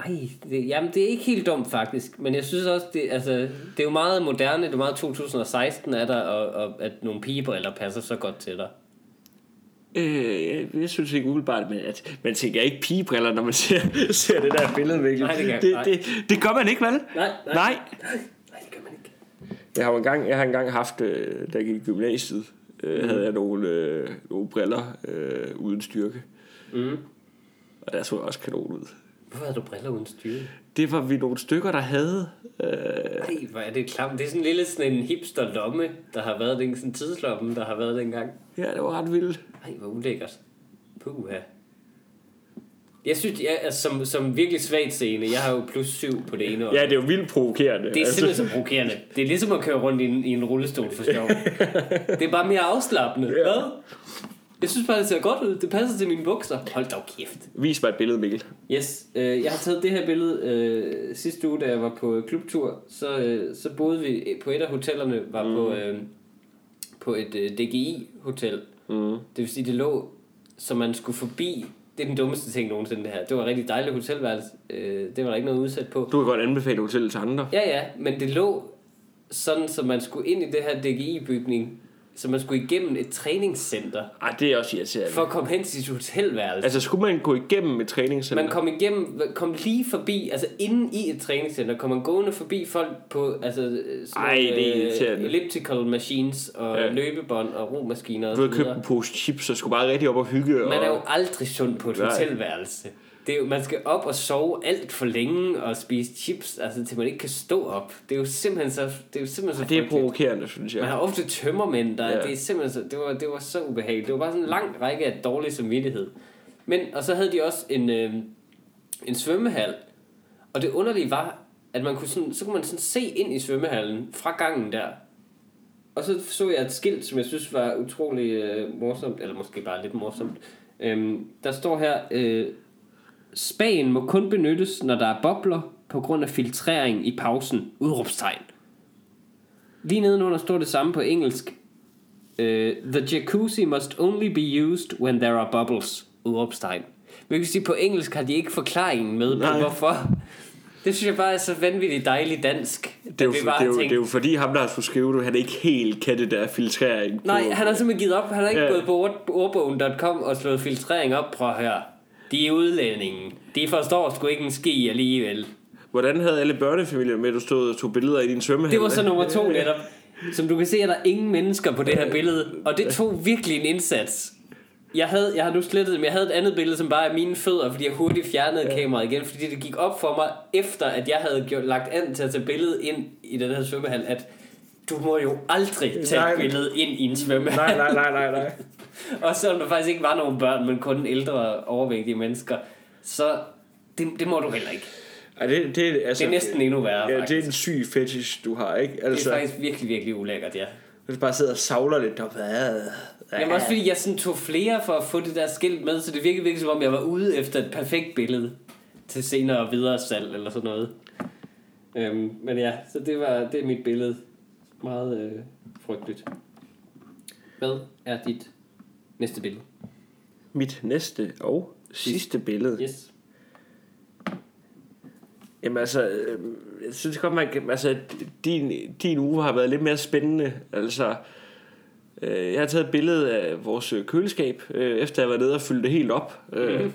Ej, det, jamen det er ikke helt dumt faktisk, men jeg synes også, det, altså, det er jo meget moderne, det er meget 2016 er der, og, og at nogle pigebriller passer så godt til dig. Øh, jeg, synes ikke umiddelbart, men at man tænker ikke pigebriller, når man ser, ser det der billede, Mikkel. Nej, det kan- det, nej. det, det gør man ikke, vel? Nej, nej. Nej. Nej, det gør man ikke. Jeg har jo engang, jeg har engang haft, øh, da jeg gik i gymnasiet, øh, mm. havde jeg nogle, øh, nogle briller øh, uden styrke. Mm. Og der så også kanon ud. Hvorfor havde du briller uden styre? Det var vi nogle stykker, der havde. Øh, Ej, hvor er det klamt. Det er sådan en lille sådan en hipster lomme, der har været den, sådan en tidslomme, der har været dengang. ja, det var ret vildt. Ej, hvor ulækkert. Puha. Jeg synes, jeg, altså, som, som virkelig svagt seende, jeg har jo plus syv på det ene år. Ja, det er jo vildt provokerende. Det er simpelthen så provokerende. Det er ligesom at køre rundt i en, i en rullestol for sjov. det er bare mere afslappende. Ja. Hvad? Jeg synes bare, det ser godt ud. Det passer til mine bukser. Hold dog kæft. Vis mig et billede, Mikkel. Yes, øh, jeg har taget det her billede øh, sidste uge, da jeg var på klubtur. Så, øh, så boede vi på et af hotellerne, var mm. på, øh, på et øh, DGI-hotel. Mm. Det vil sige, det lå, så man skulle forbi. Det er den dummeste ting nogensinde, det her. Det var et rigtig dejligt hotelværelse. Øh, det var der ikke noget udsat på. Du kan godt anbefale hotellet til andre. Ja, ja, men det lå sådan, så man skulle ind i det her DGI-bygning, så man skulle igennem et træningscenter, Ej, det er også irriterende. for at komme hen til sit hotelværelse. Altså, skulle man gå igennem et træningscenter? Man kom igennem, kom lige forbi, altså inde i et træningscenter, kom man gående forbi folk på, altså sådan Ej, det er irriterende. elliptical machines og Ja. løbebånd og romaskiner og Du så havde købt en pose chips og skulle bare rigtig op og hygge. Man er jo og... aldrig sund på et Nej. hotelværelse. Det er jo, man skal op og sove alt for længe og spise chips, altså til man ikke kan stå op. Det er jo simpelthen så, det er jo simpelthen så Det er provokerende, synes Man jeg. har ofte tømmermænd, der Ja. ja. det er simpelthen så, det var, det var så ubehageligt. Det var bare sådan en lang række af dårlig samvittighed. Men, og så havde de også en, øh, en svømmehal. Og det underlige var, at man kunne sådan, så kunne man sådan se ind i svømmehallen fra gangen der. Og så så jeg et skilt, som jeg synes var utrolig øh, morsomt, eller måske bare lidt morsomt. Øhm, der står her, øh, Spagen må kun benyttes, når der er bobler på grund af filtrering i pausen. Udråbstegn. Lige nedenunder står det samme på engelsk. Uh, the jacuzzi must only be used when there are bubbles. Udråbstegn. Hvilket sige, på engelsk har de ikke forklaringen med på, hvorfor. Det synes jeg bare er så vanvittigt dejligt dansk. Det er, jo, det, er jo, tænkte, det er jo fordi ham, der har skulle skrive det, han ikke helt kan det der filtrering. på- Nej, han har simpelthen givet op. Han har ikke Ja. gået på ord- ordbogen.com og slået filtrering op. Prøv at høre. De er udlændinge. De forstår sgu ikke en ski alligevel. Hvordan havde alle børnefamilier med, at du stod og tog billeder i din svømmehal? Det var så nummer to netop. Som du kan se, er der ingen mennesker på det her billede. Og det tog virkelig en indsats. Jeg, havde, jeg har nu slettet men jeg havde et andet billede, som bare er mine fødder, fordi jeg hurtigt fjernede ja. kameraet igen, fordi det gik op for mig, efter at jeg havde gjort, lagt an til at tage billedet ind i den her svømmehal, at du må jo aldrig tage Nej. et billede ind i en svømmehal. Nej, nej, nej, nej, nej. Og selvom der faktisk ikke var nogen børn, men kun ældre overvægtige mennesker, så det, det må du heller ikke. Ej, det, det, altså, Det er næsten endnu værre, Ja, faktisk. det er en syg fetish, du har, ikke? Det er Altså, faktisk virkelig, virkelig ulækkert, ja. hvis du bare sidder og savler lidt, og hvad? Jamen også fordi jeg sådan tog flere for at få det der skilt med, så det virkede virkelig som om jeg var ude efter et perfekt billede til senere videre salg eller sådan noget. Øhm, men ja, så det var det er mit billede. Meget øh, frygteligt. Hvad er dit næste billede? Mit næste og sidste billede. Yes. Jamen altså, øh, jeg synes godt, man kan, altså, din, din uge har været lidt mere spændende. Altså, øh, jeg har taget et billede af vores øh, køleskab, øh, efter jeg var nede og fyldte det helt op. Øh, Mhm.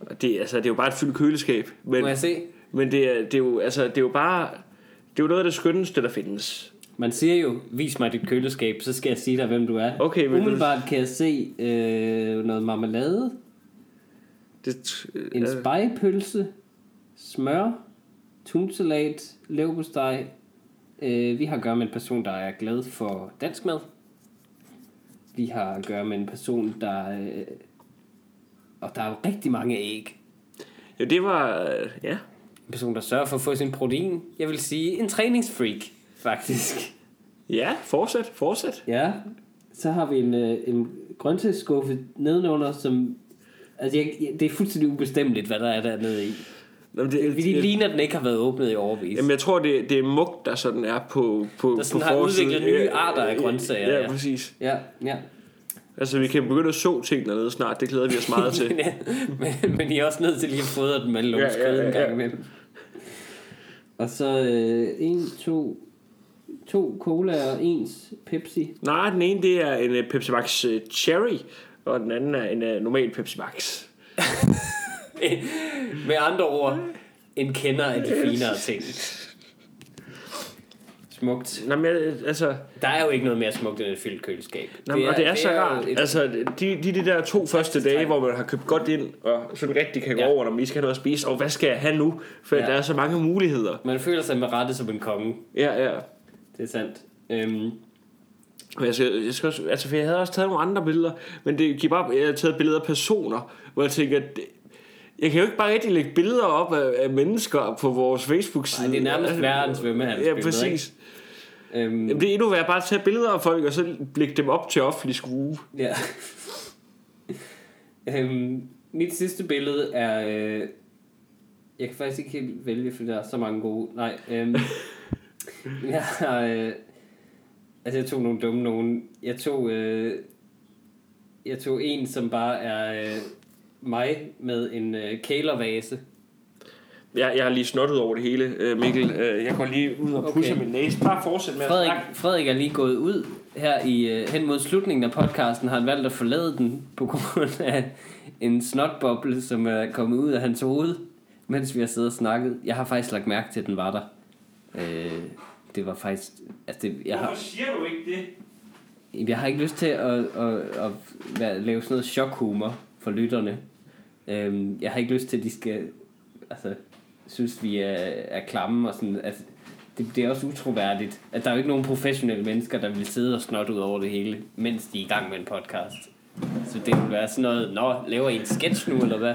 og det, altså, det er jo bare et fyldt køleskab. Men, Må jeg se? men det, er, det, er jo, altså, det er jo bare, det er jo noget af det skønneste, der findes. Man siger jo, vis mig dit køleskab, så skal jeg sige dig, hvem du er. Okay, du- Umiddelbart kan jeg se øh, noget marmelade, Det, øh, en spejepølse, smør, tunsalat, leverpostej. Øh, vi har at gøre med en person, der er glad for dansk mad. Vi har at gøre med en person, der... Øh, og der er jo rigtig mange æg. ja, det var, øh, ja. En person, der sørger for at få sin protein. Jeg vil sige en træningsfreak, faktisk. Ja, fortsæt, fortsæt. Ja, så har vi en, øh, en grøntsagsskuffe nedenunder, som... Altså, jeg, jeg- det er fuldstændig ubestemmeligt, hvad der er dernede i. Jamen, det, Fordi det ligner, at den ikke har været åbnet i overvis. Jamen, jeg tror, det, det er mug, der sådan er på, på, Der sådan på har forsiden. udviklet nye Ja, arter af grøntsager, Ja, ja. præcis. Ja, ja. Altså, vi kan begynde at så ting dernede snart. Det glæder vi os meget til. men, ja, men, men I er også nødt til lige at fodre den med Ja, ja, lumskød ja, en ja. gang imellem. Og så øh, en, to, to cola og ens Pepsi. Nej, den ene det er en uh, Pepsi Max uh, Cherry, og den anden er en uh, normal Pepsi Max. Med andre ord, en kender af de finere ting. Smukt. Nå, men altså, Der er jo ikke noget mere smukt end et fyldt køleskab. Nå, det og det er, så jo rart. et- Altså, de, de, de der to første dage, tegn. hvor man har købt godt ind, og sådan rigtig kan gå Ja. over, når man lige skal have noget at spise, og hvad skal jeg have nu? For Ja. der er så mange muligheder. Man føler sig med rette som en konge. Ja, ja. Det er sandt. Øhm, Og jeg, skal, jeg, skal også, altså, for jeg havde også taget nogle andre billeder, men det giver bare, jeg havde taget billeder af personer, hvor jeg tænker, det, jeg kan jo ikke bare rigtig lægge billeder op af, af mennesker på vores Facebook-side. Ej, det er nærmest værre end svømmehalsbilleder, Ja, præcis. ikke? øhm, Jamen, det er endnu værd bare at tage billeder af folk, og så lægge dem op til offentlig skue. Ja. øhm, mit sidste billede er... Øh, jeg kan faktisk ikke helt vælge, for der er så mange gode. Nej. Øhm, jeg har... Øh, altså, jeg tog nogle dumme nogen. Jeg tog... Øh, jeg tog en, som bare er øh, mig med en øh, kælervase. Jeg, jeg har lige snottet over det hele, øh, Mikkel. Øh, Jeg går lige ud og pusser Okay. min næse. Bare fortsæt med at Frederik, snakke. Frederik er lige gået ud her i øh, hen mod slutningen af podcasten, har han valgt at forlade den på grund af en snotboble, som er kommet ud af hans hoved, mens vi har siddet og snakket. Jeg har faktisk lagt mærke til, at den var der. Øh, det var faktisk... Altså det, jeg, har, siger du ikke det? jeg har ikke lyst til at, at, at være, lave sådan noget chokhumor for lytterne. Øh, jeg har ikke lyst til, at de skal altså, synes, vi er, er klamme og sådan... Altså, det, det er også utroværdigt, at der er jo ikke nogen professionelle mennesker, der vil sidde og snotte ud over det hele, mens de er i gang med en podcast. Så det vil være sådan noget, nå, laver I en sketch nu, eller hvad?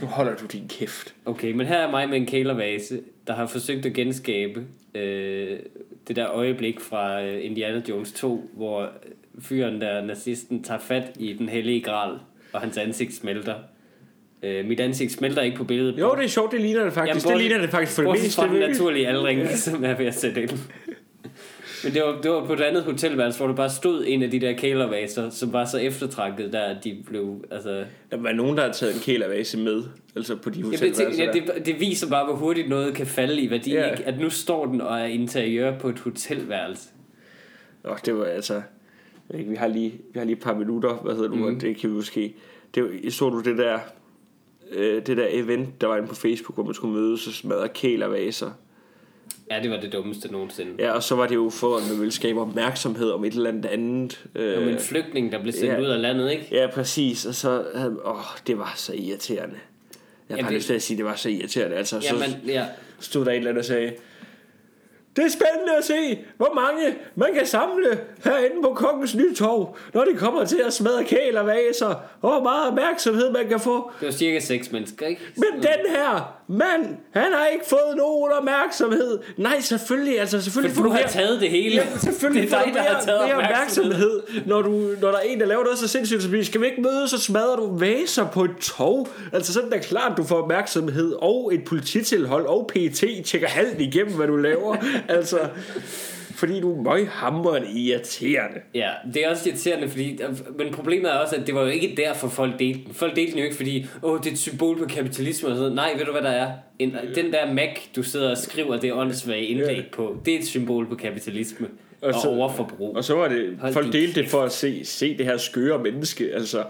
Nu holder du din kæft. Okay, men her er mig med en kælervase, der har forsøgt at genskabe øh, det der øjeblik fra øh, Indiana Jones 2, hvor fyren der, nazisten, tager fat i den hellige gral, og hans ansigt smelter. Øh, mit ansigt smelter ikke på billedet. Jo, det er sjovt, det ligner det faktisk. Jamen, det ligner det faktisk for det Bortset meste. fra den naturlige aldring, som er ved at sætte ind. Men det var, det var på et andet hotelværelse, hvor der bare stod en af de der kælervaser, som var så eftertragtet der, at de blev... Altså, Der var nogen, der har taget en kælervase med. Altså på de hotelværelser ja, det, det viser bare, hvor hurtigt noget kan falde i værdi. Ja. Ikke? At nu står den og er interiør på et hotelværelse. Åh, det var altså... Vi har lige, vi har lige et par minutter, hvad hedder du, mm. det kan vi måske... Det, så du det der, øh, det der event, der var inde på Facebook, hvor man skulle mødes og smadre kælervaser. Ja, det var det dummeste nogensinde. Ja, og så var det jo for, at man ville skabe opmærksomhed om et eller andet andet. Øh, Øh, en flygtning, der blev sendt ja. ud af landet, ikke? ja, præcis. Og så åh, det var så irriterende. Jeg har Ja, det- lyst til at sige, at det var så irriterende. Altså, så Jamen, ja. stod der et eller andet og sagde, det er spændende at se, hvor mange man kan samle herinde på Kongens Nytorv, når det kommer til at smadre kælervaser, og hvor meget opmærksomhed man kan få. Det var cirka seks mennesker, ikke? Men den her mand, han har ikke fået nogen opmærksomhed. Nej, selvfølgelig, altså selvfølgelig For du har mere- taget det hele. Ja, selvfølgelig det er får dig, du der mere, har taget mere opmærksomhed. opmærksomhed, når, du, når der er en, der laver noget så sindssygt, så skal vi ikke mødes, så smadrer du vaser på et tog. Altså sådan er klart, du får opmærksomhed, og et polititilhold, og PET tjekker alt igennem, hvad du laver. altså, fordi du er møghamrende irriterende. Ja, det er også irriterende, fordi, men problemet er også, at det var jo ikke derfor folk delte den. Folk delte den jo ikke, fordi, åh, det er et symbol på kapitalisme og sådan noget. Nej, ved du hvad der er? En, den der Mac, du sidder og skriver det åndssvage indlæg Ja. på, det er et symbol på kapitalisme og, Og så- overforbrug. Og så var det, Hold folk delte det for at se, se det her skøre menneske. Altså,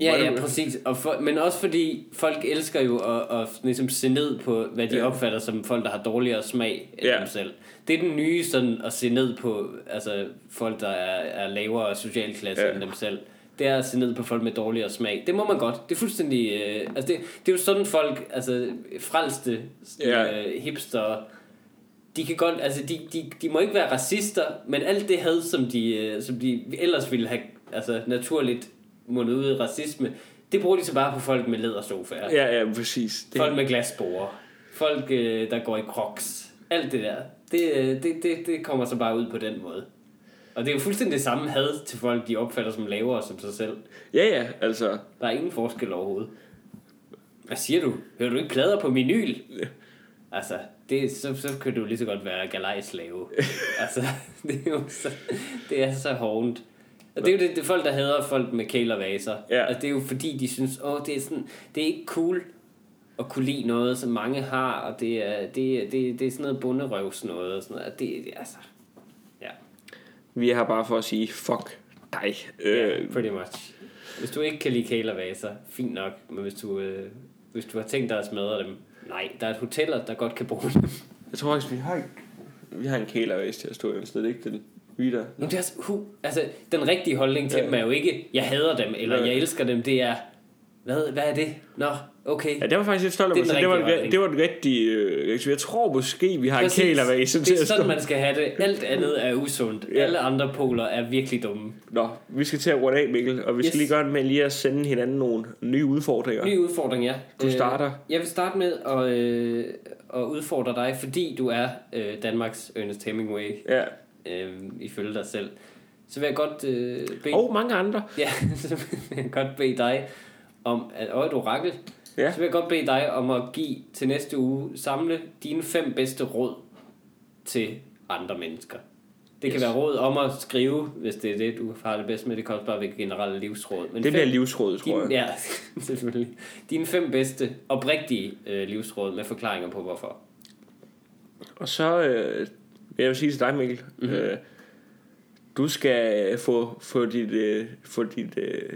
Ja, ja, præcis. Og for, men også fordi folk elsker jo at, at ligesom se ned på, hvad de Ja. opfatter som folk, der har dårligere smag end Ja. dem selv. Det er den nye sådan at se ned på altså, folk, der er, er lavere socialklasse Ja. end dem selv. Det er at se ned på folk med dårligere smag. Det må man godt. Det er fuldstændig... Øh, altså det, det er jo sådan folk, altså frelste Ja. øh, hipster, de kan godt, altså de, de, de må ikke være racister, men alt det had, som de, øh, som de ellers ville have altså, naturligt mundet ud i racisme, det bruger de så bare på folk med lædersofaer. Ja, ja, præcis. Det, Folk med glasborer. Folk, øh, der går i crocs. Alt det der. Det, øh, det, det, det kommer så bare ud på den måde. Og det er jo fuldstændig det samme had til folk, de opfatter som lavere som sig selv. Ja, ja, altså... Der er ingen forskel overhovedet. Hvad siger du? Hører du ikke plader på vinyl? Altså, det, så, så kan du lige så godt være galejslave. altså, det er jo så, det er så hårdt. Og det er jo det, det er folk, der hader folk med kælervaser. Ja. Altså, det er jo fordi, de synes, åh, det er, sådan, det er ikke cool at kunne lide noget, som mange har, og det er, det, det, det er sådan noget bunderøvs noget, og sådan noget. Og Det, det, altså, ja, Vi er her bare for at sige, fuck dig. yeah, Øh, pretty much. Hvis du ikke kan lide kælervaser, fint nok, men hvis du, øh, hvis du har tænkt dig at smadre dem, nej, der er et hoteller, der godt kan bruge dem. jeg tror faktisk, vi har en, vi har en kælervæs til at stå et sted, ikke den vi der. Men det er, altså, hu, altså, den rigtige holdning til Ja. dem er jo ikke, jeg hader dem, eller Ja. jeg elsker dem, det er, hvad, hvad er det? Nå, okay. Ja, det var faktisk lidt stolt af Det mig. den selv. Det var, rigtige det var en rigtig... Øh, jeg tror måske, vi har Præcis. en kælervæs til Det er sådan, man skal have det. Alt andet er usundt. Ja. Alle andre poler er virkelig dumme. Nå, vi skal til at runde af, Mikkel, og vi skal Yes. lige gøre det med lige at sende hinanden nogle nye udfordringer. Ny udfordring, ja. Du starter. Øh, jeg vil starte med at, øh, at udfordre dig, fordi du er øh, Danmarks Ernest Hemingway, Ja. øh, ifølge dig selv. Så vil jeg godt øh, bede... Og mange andre. Ja, så vil jeg godt bede dig om, at, og et orakel, Ja. så vil jeg godt bede dig om at give til næste uge, samle dine fem bedste råd til andre mennesker. Det kan Yes. være råd om at skrive, hvis det er det, du har det bedst med. Det kan også bare være generelle livsråd. Men Det bliver livsrådet, tror din, jeg. Ja, selvfølgelig. Dine fem bedste, oprigtige øh, livsråd med forklaringer på hvorfor. Og så øh, vil jeg sige til dig, Mikkel. Mhm. Mm-hmm. Øh, du skal få, få dit... Øh, få dit øh,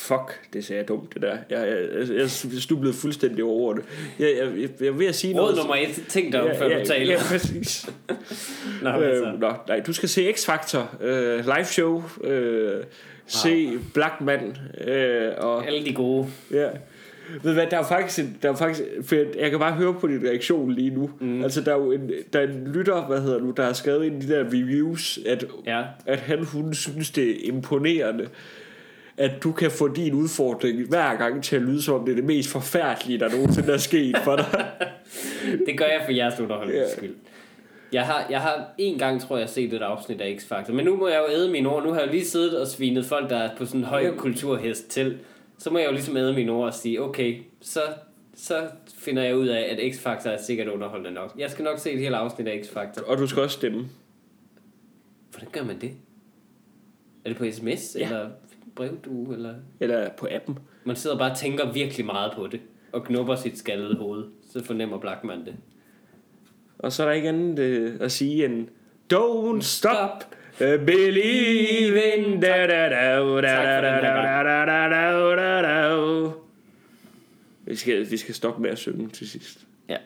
fuck, det sagde jeg dumt, det der. Jeg, jeg, jeg, jeg snublede fuldstændig over det. Jeg, jeg, jeg, jeg ved at sige Råd noget... nummer et, tænk dig om, før du taler. Ja, præcis. Nå. Øh, nå, nej, du skal se X-Factor, øh, live show, øh, se Black Man, øh, og Alle de gode. ja. Ved hvad, der er faktisk, en, der er faktisk for jeg, jeg kan bare høre på din reaktion lige nu. Mm. Altså, der er jo en, der er en lytter, hvad hedder du, der har skrevet ind i de der reviews, at, Ja. at han, hun synes, det er imponerende, at du kan få din udfordring hver gang til at lyde som om det er det mest forfærdelige, der nogensinde er sket for dig. Det gør jeg for jeres underholdnings Ja. skyld. Jeg har, jeg har en gang, tror jeg, set et afsnit af X-Factor. Men nu må jeg jo æde mine ord. Nu har jeg lige siddet og svinet folk, der er på sådan en høj kulturhest til. Så må jeg jo ligesom æde mine ord og sige, okay, så, så finder jeg ud af, at X-Factor er sikkert underholdende nok. Jeg skal nok se et helt afsnit af X-Factor. og du skal også stemme. Hvordan gør man det? Er det på sms, Ja. eller brevdue, eller... Eller på appen. Man sidder bare og tænker virkelig meget på det, og knupper sit skaldede hoved. Så fornemmer Blackman det. Og så er der ikke andet øh, at sige end Don't stop uh, believing da da da da da da da da da da da da Vi skal, vi skal stoppe med at synge til sidst. Ja.